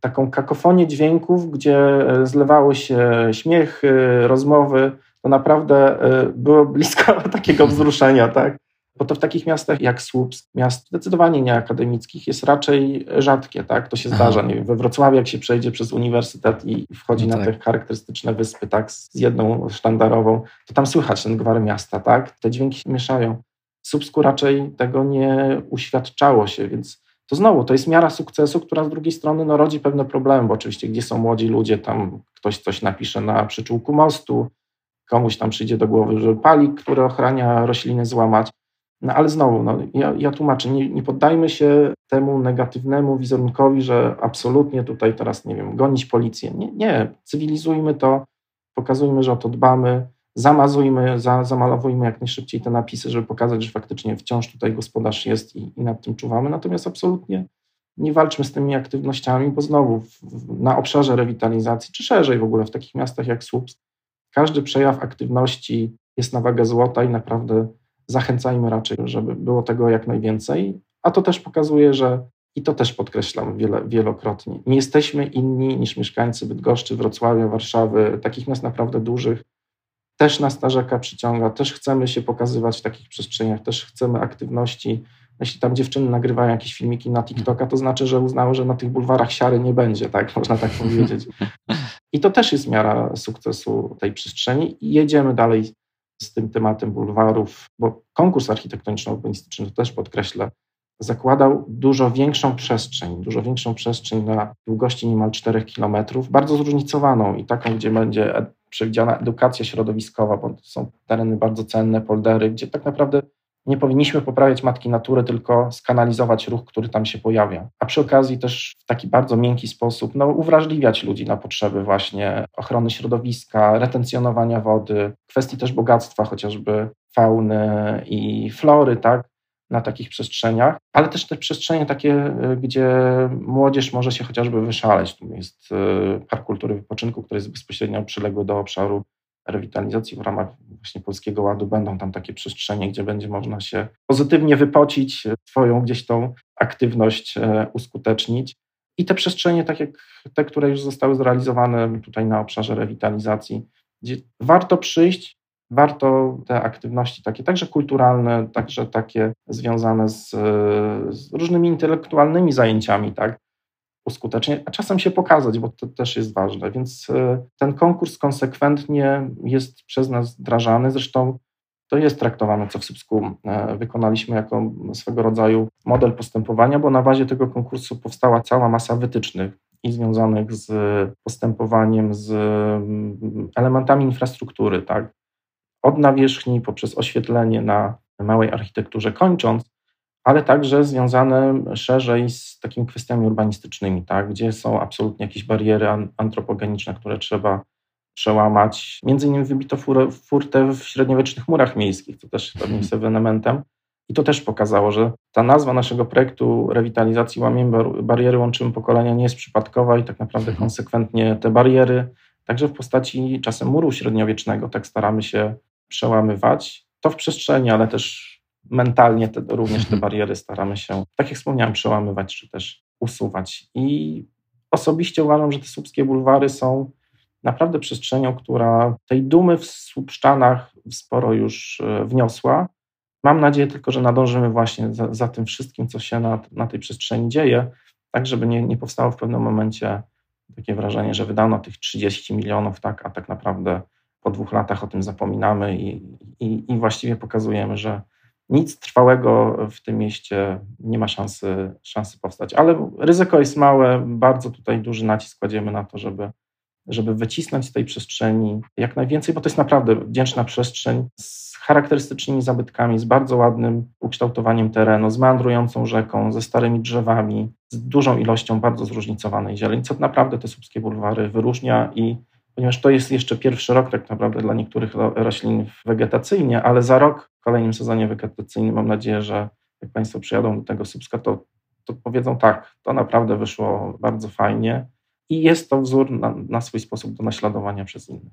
S2: taką kakofonię dźwięków, gdzie e, zlewały się śmiechy, rozmowy, to naprawdę e, było blisko takiego wzruszenia, tak? Bo to w takich miastach jak Słupsk, miast zdecydowanie nieakademickich, jest raczej rzadkie, tak? To się zdarza. Nie wiem, we Wrocławiu, jak się przejdzie przez uniwersytet i wchodzi no tak. na te charakterystyczne wyspy, tak? Z jedną sztandarową, to tam słychać ten gwar miasta, tak? Te dźwięki się mieszają. W Słupsku raczej tego nie uświadczało się, więc to znowu, to jest miara sukcesu, która z drugiej strony no, rodzi pewne problemy, bo oczywiście gdzie są młodzi ludzie, tam ktoś coś napisze na przyczółku mostu, komuś tam przyjdzie do głowy, że palik, który ochrania rośliny, złamać. No ale znowu, no, ja, ja tłumaczę, nie, nie poddajmy się temu negatiwnemu wizerunkowi, że absolutnie tutaj teraz, nie wiem, gonić policję. Nie, nie. cywilizujmy to, pokazujmy, że o to dbamy, zamazujmy, za, zamalowujmy jak najszybciej te napisy, żeby pokazać, że faktycznie wciąż tutaj gospodarz jest i, i nad tym czuwamy. Natomiast absolutnie nie walczmy z tymi aktywnościami, bo znowu w, w, na obszarze rewitalizacji, czy szerzej w ogóle w takich miastach jak Słupsk, każdy przejaw aktywności jest na wagę złota i naprawdę zachęcajmy raczej, żeby było tego jak najwięcej. A to też pokazuje, że i to też podkreślam wiele, wielokrotnie. Nie jesteśmy inni niż mieszkańcy Bydgoszczy, Wrocławia, Warszawy, takich miast naprawdę dużych. Też nas ta rzeka przyciąga, też chcemy się pokazywać w takich przestrzeniach, też chcemy aktywności. Jeśli tam dziewczyny nagrywają jakieś filmiki na TikToka, to znaczy, że uznały, że na tych bulwarach siary nie będzie, tak? Można tak powiedzieć. I to też jest miara sukcesu tej przestrzeni. I jedziemy dalej z tym tematem bulwarów, bo konkurs architektoniczno-urbanistyczny, to też podkreślę, zakładał dużo większą przestrzeń, dużo większą przestrzeń na długości niemal 4 km, bardzo zróżnicowaną i taką, gdzie będzie przewidziana edukacja środowiskowa, bo to są tereny bardzo cenne, poldery, gdzie tak naprawdę nie powinniśmy poprawiać matki natury, tylko skanalizować ruch, który tam się pojawia. A przy okazji też w taki bardzo miękki sposób no, uwrażliwiać ludzi na potrzeby właśnie ochrony środowiska, retencjonowania wody, kwestii też bogactwa chociażby fauny i flory, tak? na takich przestrzeniach, ale też te przestrzenie takie, y, gdzie młodzież może się chociażby wyszaleć. Tu jest y, Park Kultury Wypoczynku, który jest bezpośrednio przyległy do obszaru rewitalizacji w ramach właśnie Polskiego Ładu będą tam takie przestrzenie, gdzie będzie można się pozytywnie wypocić, swoją gdzieś tą aktywność e, uskutecznić. I te przestrzenie, tak jak te, które już zostały zrealizowane tutaj na obszarze rewitalizacji, gdzie warto przyjść, warto te aktywności takie, także kulturalne, także takie związane z, z różnymi intelektualnymi zajęciami, tak, uskutecznie, a czasem się pokazać, bo to też jest ważne. Więc e, ten konkurs konsekwentnie jest przez nas wdrażany. Zresztą to jest traktowane, co w Słupsku e, wykonaliśmy jako swego rodzaju model postępowania, bo na bazie tego konkursu powstała cała masa wytycznych i związanych z postępowaniem, z elementami infrastruktury, tak? Od nawierzchni poprzez oświetlenie na małej architekturze kończąc, ale także związane szerzej z takimi kwestiami urbanistycznymi, tak? gdzie są absolutnie jakieś bariery antropogeniczne, które trzeba przełamać. Między innymi wybito furtę w średniowiecznych murach miejskich, co też pewnym jest ewenementem. I to też pokazało, że ta nazwa naszego projektu rewitalizacji Łamiemy Bariery Łączymy Pokolenia nie jest przypadkowa i tak naprawdę mhm. konsekwentnie te bariery, także w postaci czasem muru średniowiecznego, tak staramy się przełamywać. To w przestrzeni, ale też mentalnie te, również te mhm. bariery staramy się, tak jak wspomniałem, przełamywać czy też usuwać. I osobiście uważam, że te słupskie bulwary są naprawdę przestrzenią, która tej dumy w Słupszczanach sporo już e, wniosła. Mam nadzieję tylko, że nadążymy właśnie za, za tym wszystkim, co się na, na, tej przestrzeni dzieje, tak żeby nie, nie powstało w pewnym momencie takie wrażenie, że wydano tych 30 milionów, tak, a tak naprawdę po dwóch latach o tym zapominamy i, i, i właściwie pokazujemy, że nic trwałego w tym mieście nie ma szansy, szansy powstać. Ale ryzyko jest małe, bardzo tutaj duży nacisk kładziemy na to, żeby żeby wycisnąć z tej przestrzeni jak najwięcej, bo to jest naprawdę wdzięczna przestrzeń z charakterystycznymi zabytkami, z bardzo ładnym ukształtowaniem terenu, z meandrującą rzeką, ze starymi drzewami, z dużą ilością bardzo zróżnicowanej zieleni, co naprawdę te słupskie bulwary wyróżnia i ponieważ to jest jeszcze pierwszy rok tak naprawdę dla niektórych roślin wegetacyjnie, ale za rok w kolejnym sezonie wegetacyjnym mam nadzieję, że jak Państwo przyjadą do tego Słupska, to, to powiedzą tak, to naprawdę wyszło bardzo fajnie i jest to wzór na, na swój sposób do naśladowania przez innych.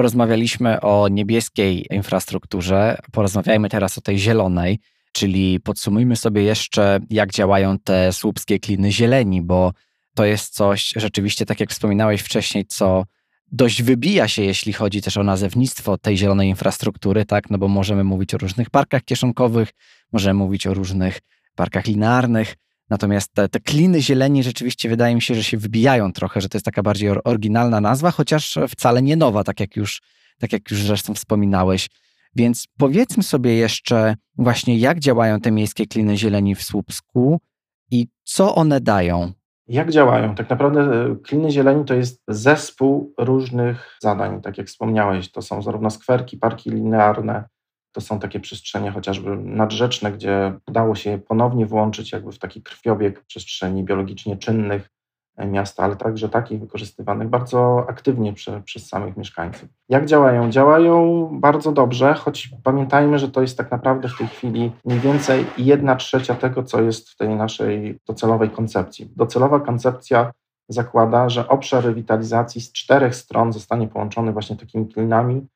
S1: Porozmawialiśmy o niebieskiej infrastrukturze, porozmawiajmy teraz o tej zielonej, czyli podsumujmy sobie jeszcze, jak działają te słupskie kliny zieleni, bo to jest coś rzeczywiście, tak jak wspominałeś wcześniej, co dość wybija się, jeśli chodzi też o nazewnictwo tej zielonej infrastruktury, tak? No bo możemy mówić o różnych parkach kieszonkowych, możemy mówić o różnych parkach linearnych, natomiast te, te kliny zieleni rzeczywiście wydaje mi się, że się wybijają trochę, że to jest taka bardziej oryginalna nazwa, chociaż wcale nie nowa, tak jak już, tak jak już zresztą wspominałeś. Więc powiedzmy sobie jeszcze właśnie, jak działają te miejskie kliny zieleni w Słupsku i co one dają
S2: jak działają? Tak naprawdę e, kliny zieleni to jest zespół różnych zadań. Tak jak wspomniałeś, to są zarówno skwerki, parki linearne, to są takie przestrzenie chociażby nadrzeczne, gdzie udało się ponownie włączyć jakby w taki krwiobieg przestrzeni biologicznie czynnych, E, miasta, ale także takich wykorzystywanych bardzo aktywnie prze, przez samych mieszkańców. Jak działają? Działają bardzo dobrze, choć pamiętajmy, że to jest tak naprawdę w tej chwili mniej więcej jedna trzecia tego, co jest w tej naszej docelowej koncepcji. Docelowa koncepcja zakłada, że obszar rewitalizacji z czterech stron zostanie połączony właśnie takimi klinami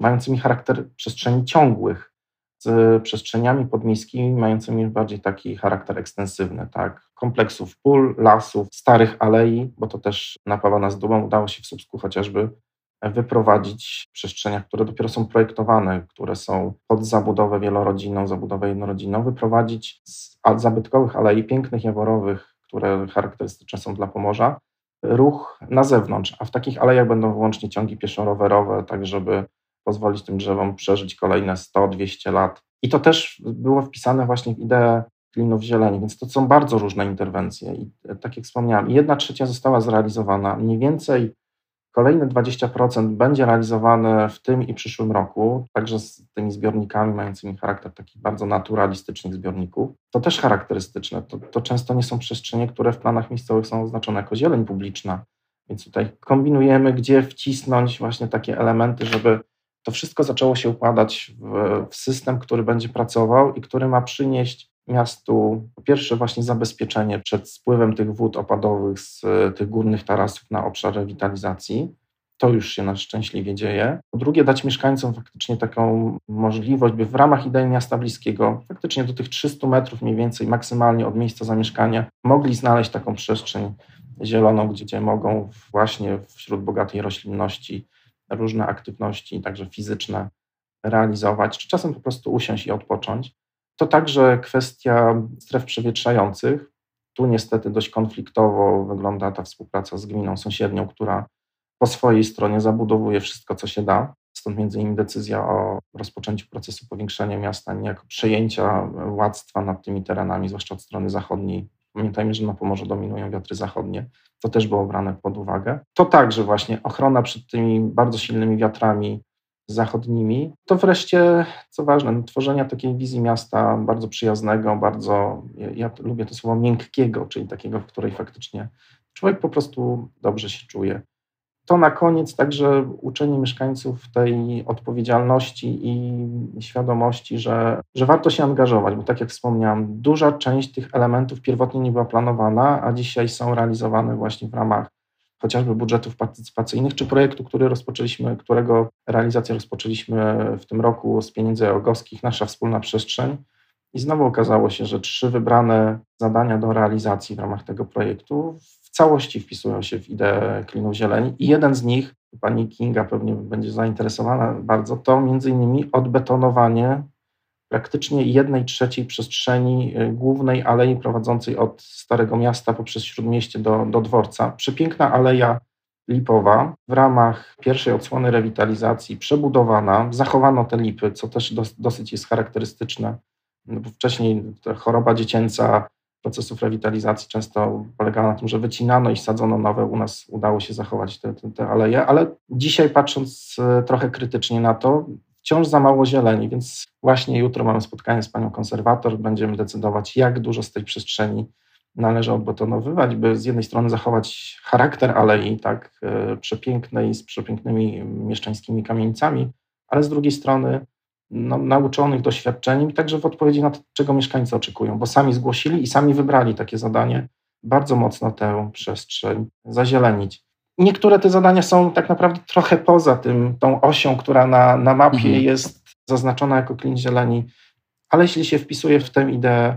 S2: mającymi charakter przestrzeni ciągłych, z przestrzeniami podmiejskimi mającymi bardziej taki charakter ekstensywny, tak? kompleksów pól, lasów, starych alei, bo to też napawa nas dumą. Udało się w Słupsku chociażby wyprowadzić w przestrzeniach, które dopiero są projektowane, które są pod zabudowę wielorodzinną, zabudowę jednorodzinną, wyprowadzić z zabytkowych alei pięknych, jaworowych, które charakterystyczne są dla Pomorza, ruch na zewnątrz, a w takich alejach będą wyłącznie ciągi pieszo-rowerowe, tak żeby pozwolić tym drzewom przeżyć kolejne 100-200 lat. I to też było wpisane właśnie w ideę klinów zieleni, więc to są bardzo różne interwencje. I e, tak jak wspomniałem, jedna trzecia została zrealizowana. Mniej więcej kolejne 20% będzie realizowane w tym i przyszłym roku, także z tymi zbiornikami mającymi charakter takich bardzo naturalistycznych zbiorników. To też charakterystyczne. To, to często nie są przestrzenie, które w planach miejscowych są oznaczone jako zieleń publiczna. Więc tutaj kombinujemy, gdzie wcisnąć właśnie takie elementy, żeby to wszystko zaczęło się układać w, w system, który będzie pracował i który ma przynieść miastu po pierwsze właśnie zabezpieczenie przed spływem tych wód opadowych z tych górnych tarasów na obszar rewitalizacji. To już się nas szczęśliwie dzieje. Po drugie, dać mieszkańcom faktycznie taką możliwość, by w ramach idei miasta bliskiego, faktycznie do tych 300 metrów mniej więcej maksymalnie od miejsca zamieszkania, mogli znaleźć taką przestrzeń zieloną, gdzie mogą właśnie wśród bogatej roślinności różne aktywności, także fizyczne, realizować, czy czasem po prostu usiąść i odpocząć. To także kwestia stref przewietrzających. Tu niestety dość konfliktowo wygląda ta współpraca z gminą sąsiednią, która po swojej stronie zabudowuje wszystko, co się da. Stąd między innymi decyzja o rozpoczęciu procesu powiększania miasta, niejako przejęcia władztwa nad tymi terenami, zwłaszcza od strony zachodniej Pamiętajmy, że na Pomorzu dominują wiatry zachodnie. To też było brane pod uwagę. To także właśnie ochrona przed tymi bardzo silnymi wiatrami zachodnimi. To wreszcie, co ważne, no, tworzenia takiej wizji miasta bardzo przyjaznego, bardzo, ja, ja lubię to słowo miękkiego, czyli takiego, w której faktycznie człowiek po prostu dobrze się czuje. To na koniec także uczenie mieszkańców tej odpowiedzialności i świadomości, że, że warto się angażować, bo tak jak wspomniałam, duża część tych elementów pierwotnie nie była planowana, a dzisiaj są realizowane właśnie w ramach chociażby budżetów partycypacyjnych, czy projektu, który rozpoczęliśmy, którego realizację rozpoczęliśmy w tym roku z pieniędzy eogowskich, nasza wspólna przestrzeń. I znowu okazało się, że trzy wybrane zadania do realizacji w ramach tego projektu w całości wpisują się w ideę Klinów Zieleni. I jeden z nich, pani Kinga pewnie będzie zainteresowana bardzo, to między innymi odbetonowanie praktycznie jednej trzeciej przestrzeni y, głównej alei prowadzącej od Starego Miasta poprzez Śródmieście do, do dworca. Przepiękna aleja lipowa w ramach pierwszej odsłony rewitalizacji przebudowana, zachowano te lipy, co też dos, dosyć jest charakterystyczne, no bo wcześniej choroba dziecięca procesów rewitalizacji często polegała na tym, że wycinano i sadzono nowe. U nas udało się zachować te, te, te aleje, ale dzisiaj patrząc y, trochę krytycznie na to, wciąż za mało zieleni, więc właśnie jutro mamy spotkanie z panią konserwator, będziemy decydować, jak dużo z tej przestrzeni należy odbetonowywać, by z jednej strony zachować charakter alei, tak, e, przepięknej, z przepięknymi mieszczańskimi kamienicami, ale z drugiej strony no, nauczonych doświadczeniem i także w odpowiedzi na to, czego mieszkańcy oczekują, bo sami zgłosili i sami wybrali takie zadanie, bardzo mocno tę przestrzeń zazielenić. Niektóre te zadania są tak naprawdę trochę poza tym, tą osią, która na, na mapie mhm. jest zaznaczona jako klin zieleni, ale jeśli się wpisuje w tę ideę,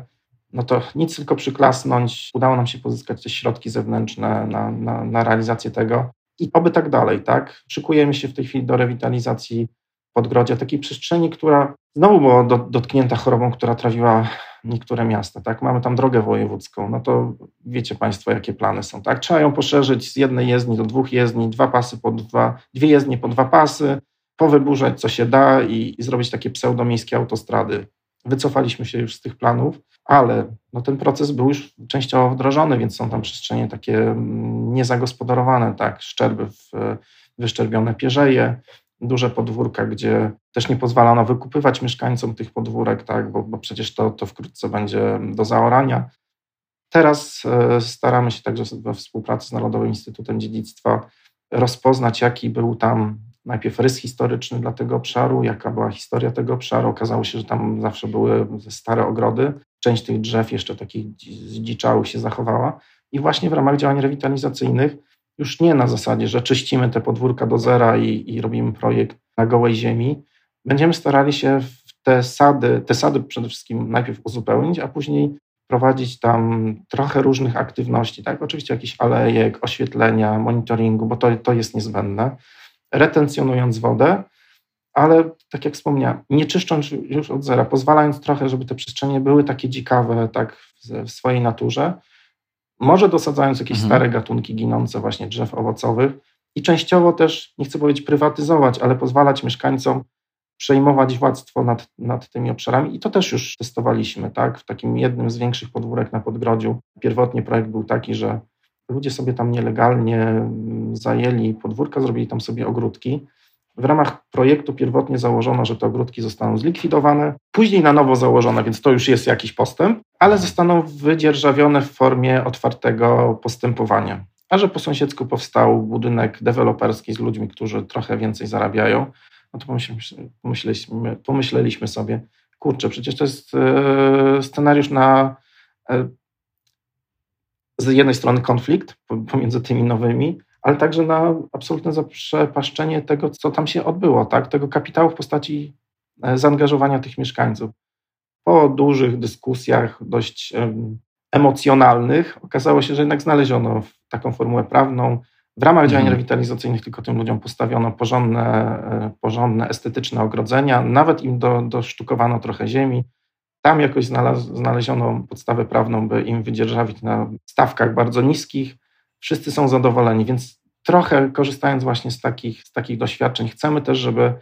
S2: no to nic tylko przyklasnąć. Udało nam się pozyskać te środki zewnętrzne na, na, na realizację tego i oby tak dalej, tak? Szykujemy się w tej chwili do rewitalizacji Podgrodzia, takiej przestrzeni, która znowu była do, dotknięta chorobą, która trawiła niektóre miasta, tak? Mamy tam drogę wojewódzką, no to wiecie Państwo, jakie plany są, tak? Trzeba ją poszerzyć z jednej jezdni do dwóch jezdni, dwa pasy po dwa, dwie jezdnie po dwa pasy, powyburzać co się da i, i zrobić takie pseudomiejskie autostrady. Wycofaliśmy się już z tych planów, ale no, ten proces był już częściowo wdrożony, więc są tam przestrzenie takie mm, niezagospodarowane, tak? Szczerby w, wyszczerbione pierzeje, duże podwórka, gdzie też nie pozwalano wykupywać mieszkańcom tych podwórek, tak, bo, bo przecież to, to wkrótce będzie do zaorania. Teraz e, staramy się także we współpracy z Narodowym Instytutem Dziedzictwa rozpoznać, jaki był tam najpierw rys historyczny dla tego obszaru, jaka była historia tego obszaru. Okazało się, że tam zawsze były stare ogrody. Część tych drzew jeszcze takich zdziczałych się zachowała. I właśnie w ramach działań rewitalizacyjnych już nie na zasadzie, że czyścimy te podwórka do zera i, i robimy projekt na gołej ziemi. Będziemy starali się te sady, te sady przede wszystkim najpierw uzupełnić, a później prowadzić tam trochę różnych aktywności, tak? Oczywiście jakiś alejek, oświetlenia, monitoringu, bo to, to jest niezbędne. Retencjonując wodę, ale tak jak wspomniałem, nie czyszcząc już od zera, pozwalając trochę, żeby te przestrzenie były takie dzikawe, tak w, w swojej naturze, może dosadzając jakieś mhm. stare gatunki ginące właśnie drzew owocowych i częściowo też, nie chcę powiedzieć prywatyzować, ale pozwalać mieszkańcom przejmować władztwo nad, nad tymi obszarami i to też już testowaliśmy, tak? W takim jednym z większych podwórek na Podgrodziu. Pierwotnie projekt był taki, że ludzie sobie tam nielegalnie mm, zajęli podwórka, zrobili tam sobie ogródki, w ramach projektu pierwotnie założono, że te ogródki zostaną zlikwidowane, później na nowo założone, więc to już jest jakiś postęp, ale zostaną wydzierżawione w formie otwartego postępowania. A że po sąsiedzku powstał budynek deweloperski z ludźmi, którzy trochę więcej zarabiają, no to pomyśleliśmy, pomyśleliśmy, sobie, kurczę, przecież to jest e, scenariusz na e, z jednej strony konflikt pomiędzy tymi nowymi, ale także na absolutne zaprzepaszczenie tego, co tam się odbyło, tak? tego kapitału w postaci e, zaangażowania tych mieszkańców. Po dużych dyskusjach, dość emocjonalnych, okazało się, że jednak znaleziono taką formułę prawną. W ramach mhm. działań rewitalizacyjnych tylko tym ludziom postawiono porządne, e, porządne estetyczne ogrodzenia, nawet im do, dosztukowano trochę ziemi. Tam jakoś znaleziono podstawę prawną, by im wydzierżawić na stawkach bardzo niskich wszyscy są zadowoleni, więc trochę korzystając właśnie z takich, z takich doświadczeń, chcemy też, żeby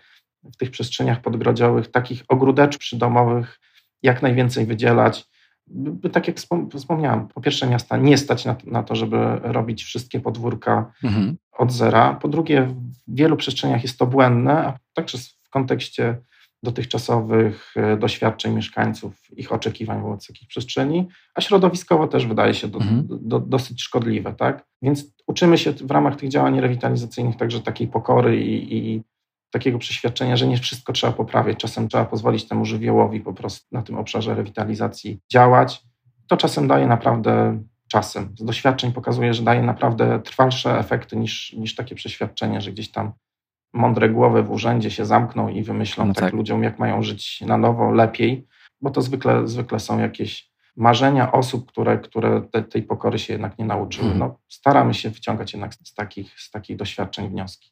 S2: w tych przestrzeniach podgrodziowych takich ogródeczków przydomowych jak najwięcej wydzielać. by, tak jak wspomniałem, po pierwsze miasta nie stać na, na to, żeby robić wszystkie podwórka mhm. od zera. Po drugie, w wielu przestrzeniach jest to błędne, a także w kontekście dotychczasowych e, doświadczeń mieszkańców, ich oczekiwań wobec takich przestrzeni, a środowiskowo też wydaje się do, mhm. do, do, dosyć szkodliwe. Tak? Więc uczymy się w ramach tych działań rewitalizacyjnych także takiej pokory i, i takiego przeświadczenia, że nie wszystko trzeba poprawiać. Czasem trzeba pozwolić temu żywiołowi po prostu na tym obszarze rewitalizacji działać. To czasem daje naprawdę czasem. Z doświadczeń pokazuje, że daje naprawdę trwalsze efekty niż, niż takie przeświadczenie, że gdzieś tam mądre głowy w urzędzie się zamkną i wymyślą no tak, tak ludziom, jak mają żyć na nowo, lepiej, bo to zwykle, zwykle są jakieś marzenia osób, które, które te, tej pokory się jednak nie nauczyły. Hmm. No, staramy się wyciągać jednak z takich, z takich doświadczeń wnioski.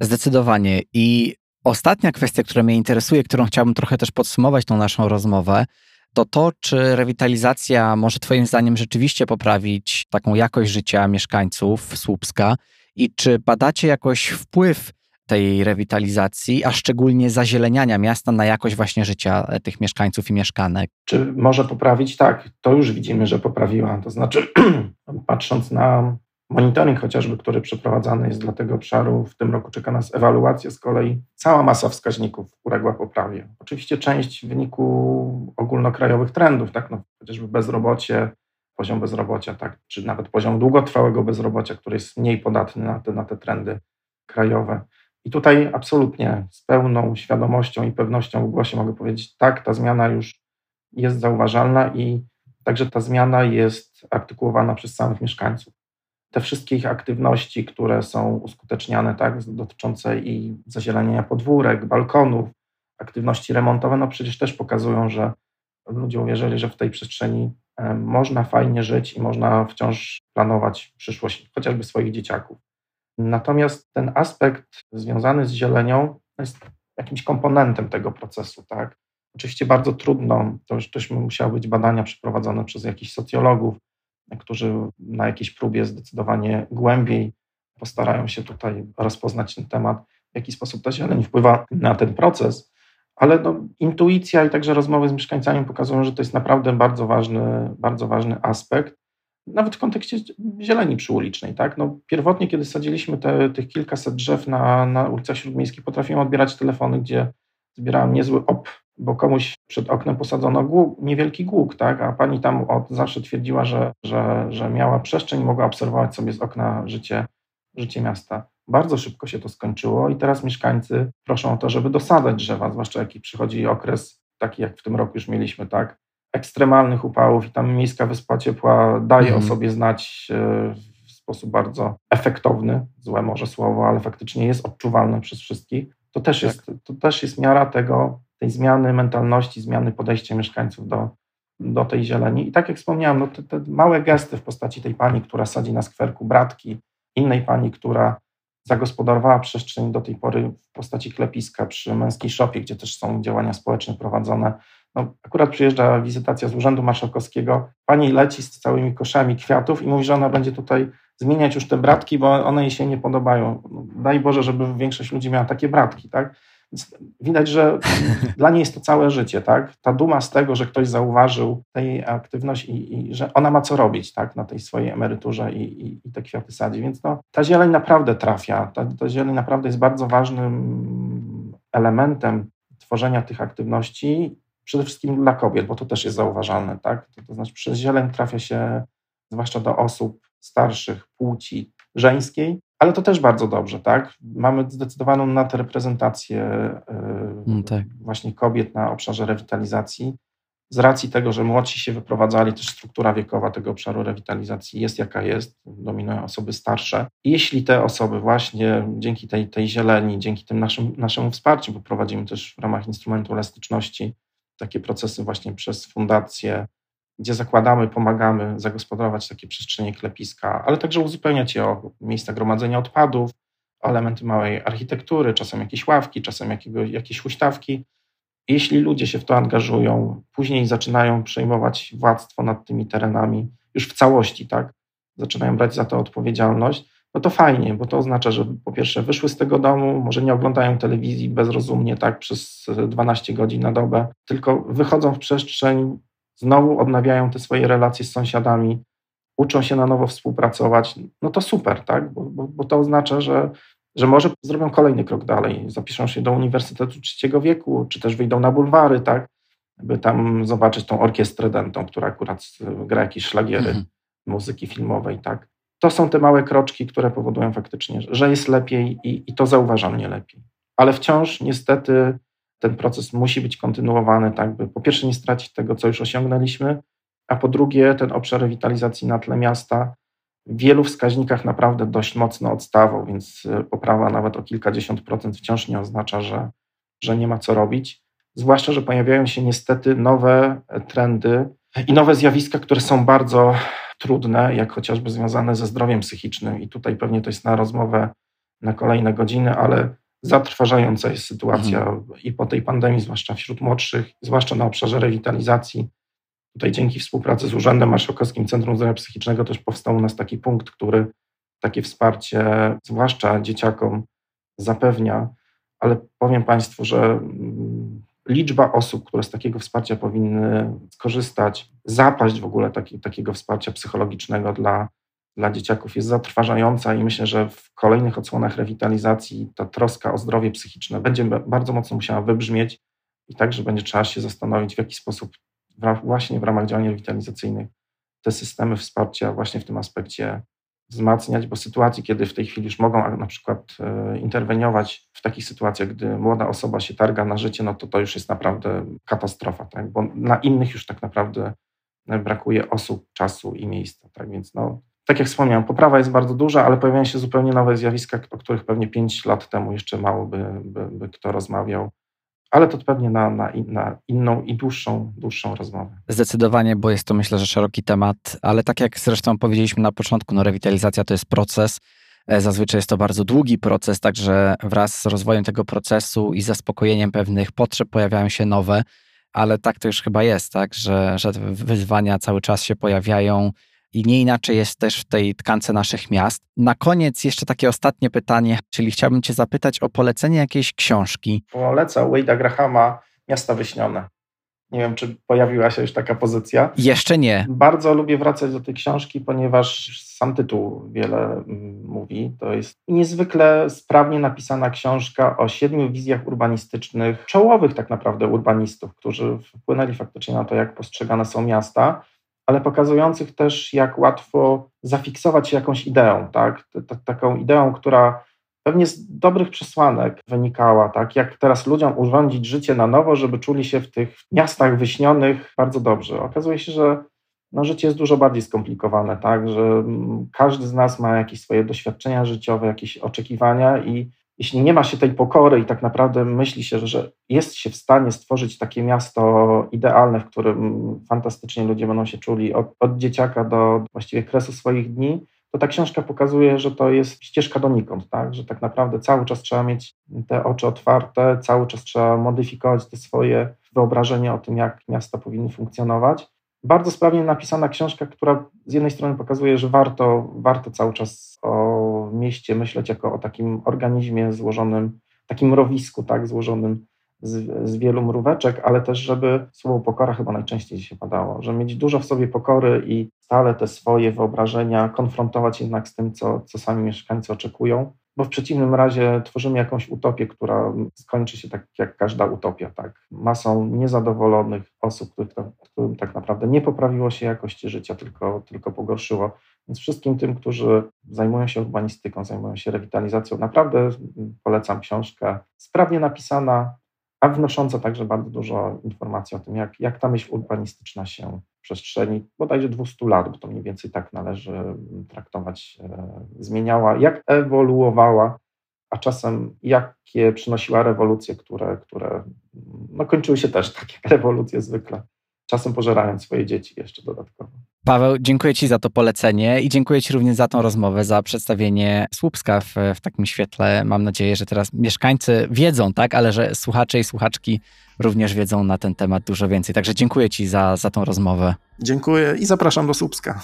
S1: Zdecydowanie. I ostatnia kwestia, która mnie interesuje, którą chciałbym trochę też podsumować tą naszą rozmowę, to to, czy rewitalizacja może Twoim zdaniem rzeczywiście poprawić taką jakość życia mieszkańców Słupska i czy badacie jakoś wpływ tej rewitalizacji, a szczególnie zazieleniania miasta na jakość właśnie życia tych mieszkańców i mieszkanek?
S2: Czy może poprawić? Tak, to już widzimy, że poprawiła. To znaczy, patrząc na monitoring chociażby, który przeprowadzany jest dla tego obszaru, w tym roku czeka nas ewaluacja z kolei. Cała masa wskaźników uległa poprawie. Oczywiście część w wyniku ogólnokrajowych trendów, tak, no, chociażby bezrobocie, poziom bezrobocia, tak, czy nawet poziom długotrwałego bezrobocia, który jest mniej podatny na te, na te trendy krajowe. I tutaj absolutnie z pełną świadomością i pewnością w głosie mogę powiedzieć, tak, ta zmiana już jest zauważalna i także ta zmiana jest artykułowana przez samych mieszkańców te wszystkie ich aktywności, które są uskuteczniane, tak, dotyczące i zazielenienia podwórek, balkonów, aktywności remontowe, no przecież też pokazują, że ludzie uwierzyli, że w tej przestrzeni e, można fajnie żyć i można wciąż planować przyszłość chociażby swoich dzieciaków. Natomiast ten aspekt związany z zielenią jest jakimś komponentem tego procesu, tak? Oczywiście bardzo trudno, to już też musiały być badania przeprowadzone przez jakichś socjologów, którzy na jakiejś próbie zdecydowanie głębiej postarają się tutaj rozpoznać ten temat, w jaki sposób ta zieleń wpływa na ten proces. Ale no, intuicja i także rozmowy z mieszkańcami pokazują, że to jest naprawdę bardzo ważny, bardzo ważny aspekt, nawet w kontekście zieleni przyulicznej. Tak? No, pierwotnie, kiedy sadziliśmy te, tych kilkaset drzew na, na ulicach śródmiejskich, potrafiłem odbierać telefony, gdzie zbierałem niezły op bo komuś przed oknem posadzono głuk, niewielki głuk, tak? a pani tam od zawsze twierdziła, że, że, że miała przestrzeń mogła obserwować sobie z okna życie, życie miasta. Bardzo szybko się to skończyło i teraz mieszkańcy proszą o to, żeby dosadzać drzewa, zwłaszcza jaki przychodzi okres taki, jak w tym roku już mieliśmy, tak? ekstremalnych upałów i tam miejska wyspa ciepła daje mm. o sobie znać e, w sposób bardzo efektowny, złe może słowo, ale faktycznie jest odczuwalne przez wszystkich. To też, tak. jest, to też jest miara tego, tej zmiany mentalności, zmiany podejścia mieszkańców do, do tej zieleni. I tak jak wspomniałem, no te, te małe gesty w postaci tej pani, która sadzi na skwerku bratki, innej pani, która zagospodarowała przestrzeń do tej pory w postaci klepiska przy męskiej szopie, gdzie też są działania społeczne prowadzone. No, akurat przyjeżdża wizytacja z Urzędu Marszałkowskiego, pani leci z całymi koszami kwiatów i mówi, że ona będzie tutaj zmieniać już te bratki, bo one jej się nie podobają. No, daj Boże, żeby większość ludzi miała takie bratki, tak? Widać, że dla niej jest to całe życie, tak? Ta duma z tego, że ktoś zauważył tej aktywność i, i że ona ma co robić, tak? Na tej swojej emeryturze i, i, i te kwiaty sadzi. Więc no, ta zieleń naprawdę trafia. Ta, ta zieleń naprawdę jest bardzo ważnym elementem tworzenia tych aktywności, przede wszystkim dla kobiet, bo to też jest zauważalne, tak? To, to znaczy przez zieleń trafia się zwłaszcza do osób starszych płci żeńskiej, ale to też bardzo dobrze, tak? Mamy zdecydowaną nadreprezentację yy, tak. właśnie kobiet na obszarze rewitalizacji. Z racji tego, że młodsi się wyprowadzali, też struktura wiekowa tego obszaru rewitalizacji jest jaka jest, dominują osoby starsze. I jeśli te osoby właśnie dzięki tej, tej zieleni, dzięki tym naszym, naszemu wsparciu, bo prowadzimy też w ramach instrumentu elastyczności takie procesy właśnie przez fundacje, gdzie zakładamy, pomagamy zagospodarować takie przestrzenie klepiska, ale także uzupełniać je o miejsca gromadzenia odpadów, o elementy małej architektury, czasem jakieś ławki, czasem jakiego, jakieś huśtawki. Jeśli ludzie się w to angażują, później zaczynają przejmować władztwo nad tymi terenami już w całości, tak? zaczynają brać za to odpowiedzialność, no to fajnie, bo to oznacza, że po pierwsze wyszły z tego domu, może nie oglądają telewizji bezrozumnie tak przez 12 godzin na dobę, tylko wychodzą w przestrzeń, znowu odnawiają te swoje relacje z sąsiadami, uczą się na nowo współpracować, no to super, tak? Bo, bo, bo to oznacza, że, że może zrobią kolejny krok dalej, zapiszą się do Uniwersytetu Trzeciego Wieku, czy też wyjdą na bulwary, tak? By tam zobaczyć tą orkiestrę dentą, która akurat gra jakieś szlagiery mhm. muzyki filmowej, tak? To są te małe kroczki, które powodują faktycznie, że jest lepiej i, i to zauważalnie lepiej. Ale wciąż niestety ten proces musi być kontynuowany, tak by po pierwsze nie stracić tego, co już osiągnęliśmy, a po drugie ten obszar rewitalizacji na tle miasta w wielu wskaźnikach naprawdę dość mocno odstawał, więc e, poprawa nawet o kilkadziesiąt procent wciąż nie oznacza, że, że nie ma co robić. Zwłaszcza, że pojawiają się niestety nowe e, trendy i nowe zjawiska, które są bardzo trudne, jak chociażby związane ze zdrowiem psychicznym. I tutaj pewnie to jest na rozmowę na kolejne godziny, ale zatrważająca jest sytuacja mhm. i po tej pandemii, zwłaszcza wśród młodszych, zwłaszcza na obszarze rewitalizacji. Tutaj dzięki współpracy z Urzędem Marszałkowskim Centrum Zdrowia Psychicznego też powstał u nas taki punkt, który takie wsparcie, zwłaszcza dzieciakom, zapewnia. Ale powiem Państwu, że mm, liczba osób, które z takiego wsparcia powinny skorzystać, zapaść w ogóle taki, takiego wsparcia psychologicznego dla, dla dzieciaków jest zatrważająca i myślę, że w kolejnych odsłonach rewitalizacji ta troska o zdrowie psychiczne będzie bardzo mocno musiała wybrzmieć i także będzie trzeba się zastanowić, w jaki sposób właśnie w ramach działań rewitalizacyjnych te systemy wsparcia właśnie w tym aspekcie wzmacniać, bo sytuacji, kiedy w tej chwili już mogą na przykład e, interweniować w takich sytuacjach, gdy młoda osoba się targa na życie, no to to już jest naprawdę katastrofa, tak? bo na innych już tak naprawdę brakuje osób, czasu i miejsca. Tak więc no, tak jak wspomniałem, poprawa jest bardzo duża, ale pojawiają się zupełnie nowe zjawiska, o których pewnie 5 lat temu jeszcze mało by, by, by kto rozmawiał ale to pewnie na, na, na, inną i dłuższą, dłuższą rozmowę.
S1: Zdecydowanie, bo jest to myślę, że szeroki temat, ale tak jak zresztą powiedzieliśmy na początku, no rewitalizacja to jest proces. E, zazwyczaj jest to bardzo długi proces, także wraz z rozwojem tego procesu i zaspokojeniem pewnych potrzeb pojawiają się nowe, ale tak to już chyba jest, tak, że, że wyzwania cały czas się pojawiają i nie inaczej jest też w tej tkance naszych miast. Na koniec jeszcze takie ostatnie pytanie, czyli chciałbym Cię zapytać o polecenie jakiejś książki.
S2: Polecam Wade'a Grahama Miasta Wyśnione. Nie wiem, czy pojawiła się już taka pozycja.
S1: Jeszcze nie.
S2: Bardzo lubię wracać do tej książki, ponieważ sam tytuł wiele mm, mówi. To jest niezwykle sprawnie napisana książka o siedmiu wizjach urbanistycznych, czołowych tak naprawdę urbanistów, którzy wpłynęli faktycznie na to, jak postrzegane są miasta ale pokazujących też, jak łatwo zafiksować się jakąś ideą, tak? taką ideą, która pewnie z dobrych przesłanek wynikała, tak? Jak teraz ludziom urządzić życie na nowo, żeby czuli się w tych miastach wyśnionych bardzo dobrze. Okazuje się, że no, życie jest dużo bardziej skomplikowane, tak? Że mm, każdy z nas ma jakieś swoje doświadczenia życiowe, jakieś oczekiwania i jeśli nie ma się tej pokory i tak naprawdę myśli się, że jest się w stanie stworzyć takie miasto idealne, w którym fantastycznie ludzie będą się czuli od, od dzieciaka do właściwie kresu swoich dni, to ta książka pokazuje, że to jest ścieżka donikąd, tak? że tak naprawdę cały czas trzeba mieć te oczy otwarte, cały czas trzeba modyfikować te swoje wyobrażenia o tym, jak miasta powinny funkcjonować bardzo sprawnie napisana książka, która z jednej strony pokazuje, że warto, warto cały czas o mieście myśleć jako o takim organizmie złożonym, takim mrowisku, tak, złożonym z, z, wielu mróweczek, ale też, żeby słowo pokora chyba najczęściej się padało, że mieć dużo w sobie pokory i stale te swoje wyobrażenia konfrontować jednak z tym, co, co sami mieszkańcy oczekują, bo w przeciwnym razie tworzymy jakąś utopię, która skończy się tak jak każda utopia, tak? Masą niezadowolonych osób, których, którym tak naprawdę nie poprawiło się jakości życia, tylko, tylko pogorszyło. Więc wszystkim tym, którzy zajmują się urbanistyką, zajmują się rewitalizacją, naprawdę polecam książkę. Sprawnie napisana, a wnosząca także bardzo dużo informacji o tym, jak, jak ta myśl urbanistyczna się przestrzeni bodajże 200 lat, bo to mniej więcej tak należy traktować, e, zmieniała, jak ewoluowała, a czasem jakie przynosiła rewolucje, które, które no, kończyły się też tak jak rewolucje zwykle czasem pożerając swoje dzieci jeszcze dodatkowo.
S1: Paweł, dziękuję Ci za to polecenie i dziękuję Ci również za tą rozmowę, za przedstawienie Słupska w, w takim świetle. Mam nadzieję, że teraz mieszkańcy wiedzą, tak, ale że słuchacze i słuchaczki również wiedzą na ten temat dużo więcej. Także dziękuję Ci za, za tą rozmowę.
S2: Dziękuję i zapraszam do Słupska.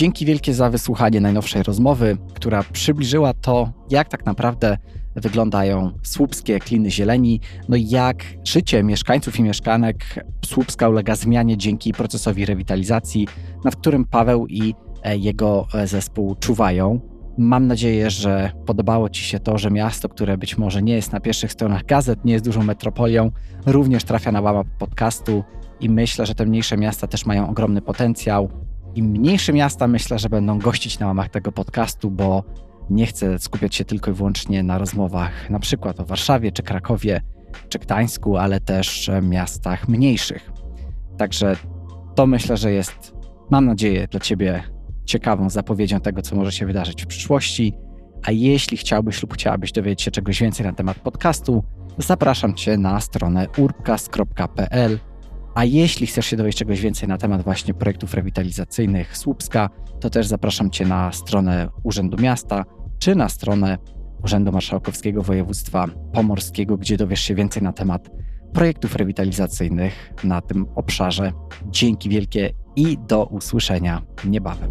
S1: Dzięki wielkie za wysłuchanie najnowszej rozmowy, która przybliżyła to, jak tak naprawdę wyglądają słupskie kliny zieleni, no i jak życie mieszkańców i mieszkanek Słupska ulega zmianie dzięki procesowi rewitalizacji, nad którym Paweł i e, jego e, zespół czuwają. Mam nadzieję, że podobało Ci się to, że miasto, które być może nie jest na pierwszych stronach gazet, nie jest dużą metropolią, również trafia na łama podcastu i myślę, że te mniejsze miasta też mają ogromny potencjał. I mniejsze miasta myślę, że będą gościć na łamach tego podcastu, bo nie chcę skupiać się tylko i wyłącznie na rozmowach na przykład o Warszawie, czy Krakowie, czy Gdańsku, ale też miastach mniejszych. Także to myślę, że jest, mam nadzieję, dla Ciebie ciekawą zapowiedzią tego, co może się wydarzyć w przyszłości. A jeśli chciałbyś lub chciałabyś dowiedzieć się czegoś więcej na temat podcastu, zapraszam Cię na stronę urbcast.pl. A jeśli chcesz się dowiedzieć czegoś więcej na temat właśnie projektów rewitalizacyjnych Słupska, to też zapraszam Cię na stronę Urzędu Miasta czy na stronę Urzędu Marszałkowskiego Województwa Pomorskiego, gdzie dowiesz się więcej na temat projektów rewitalizacyjnych na tym obszarze. Dzięki wielkie i do usłyszenia niebawem.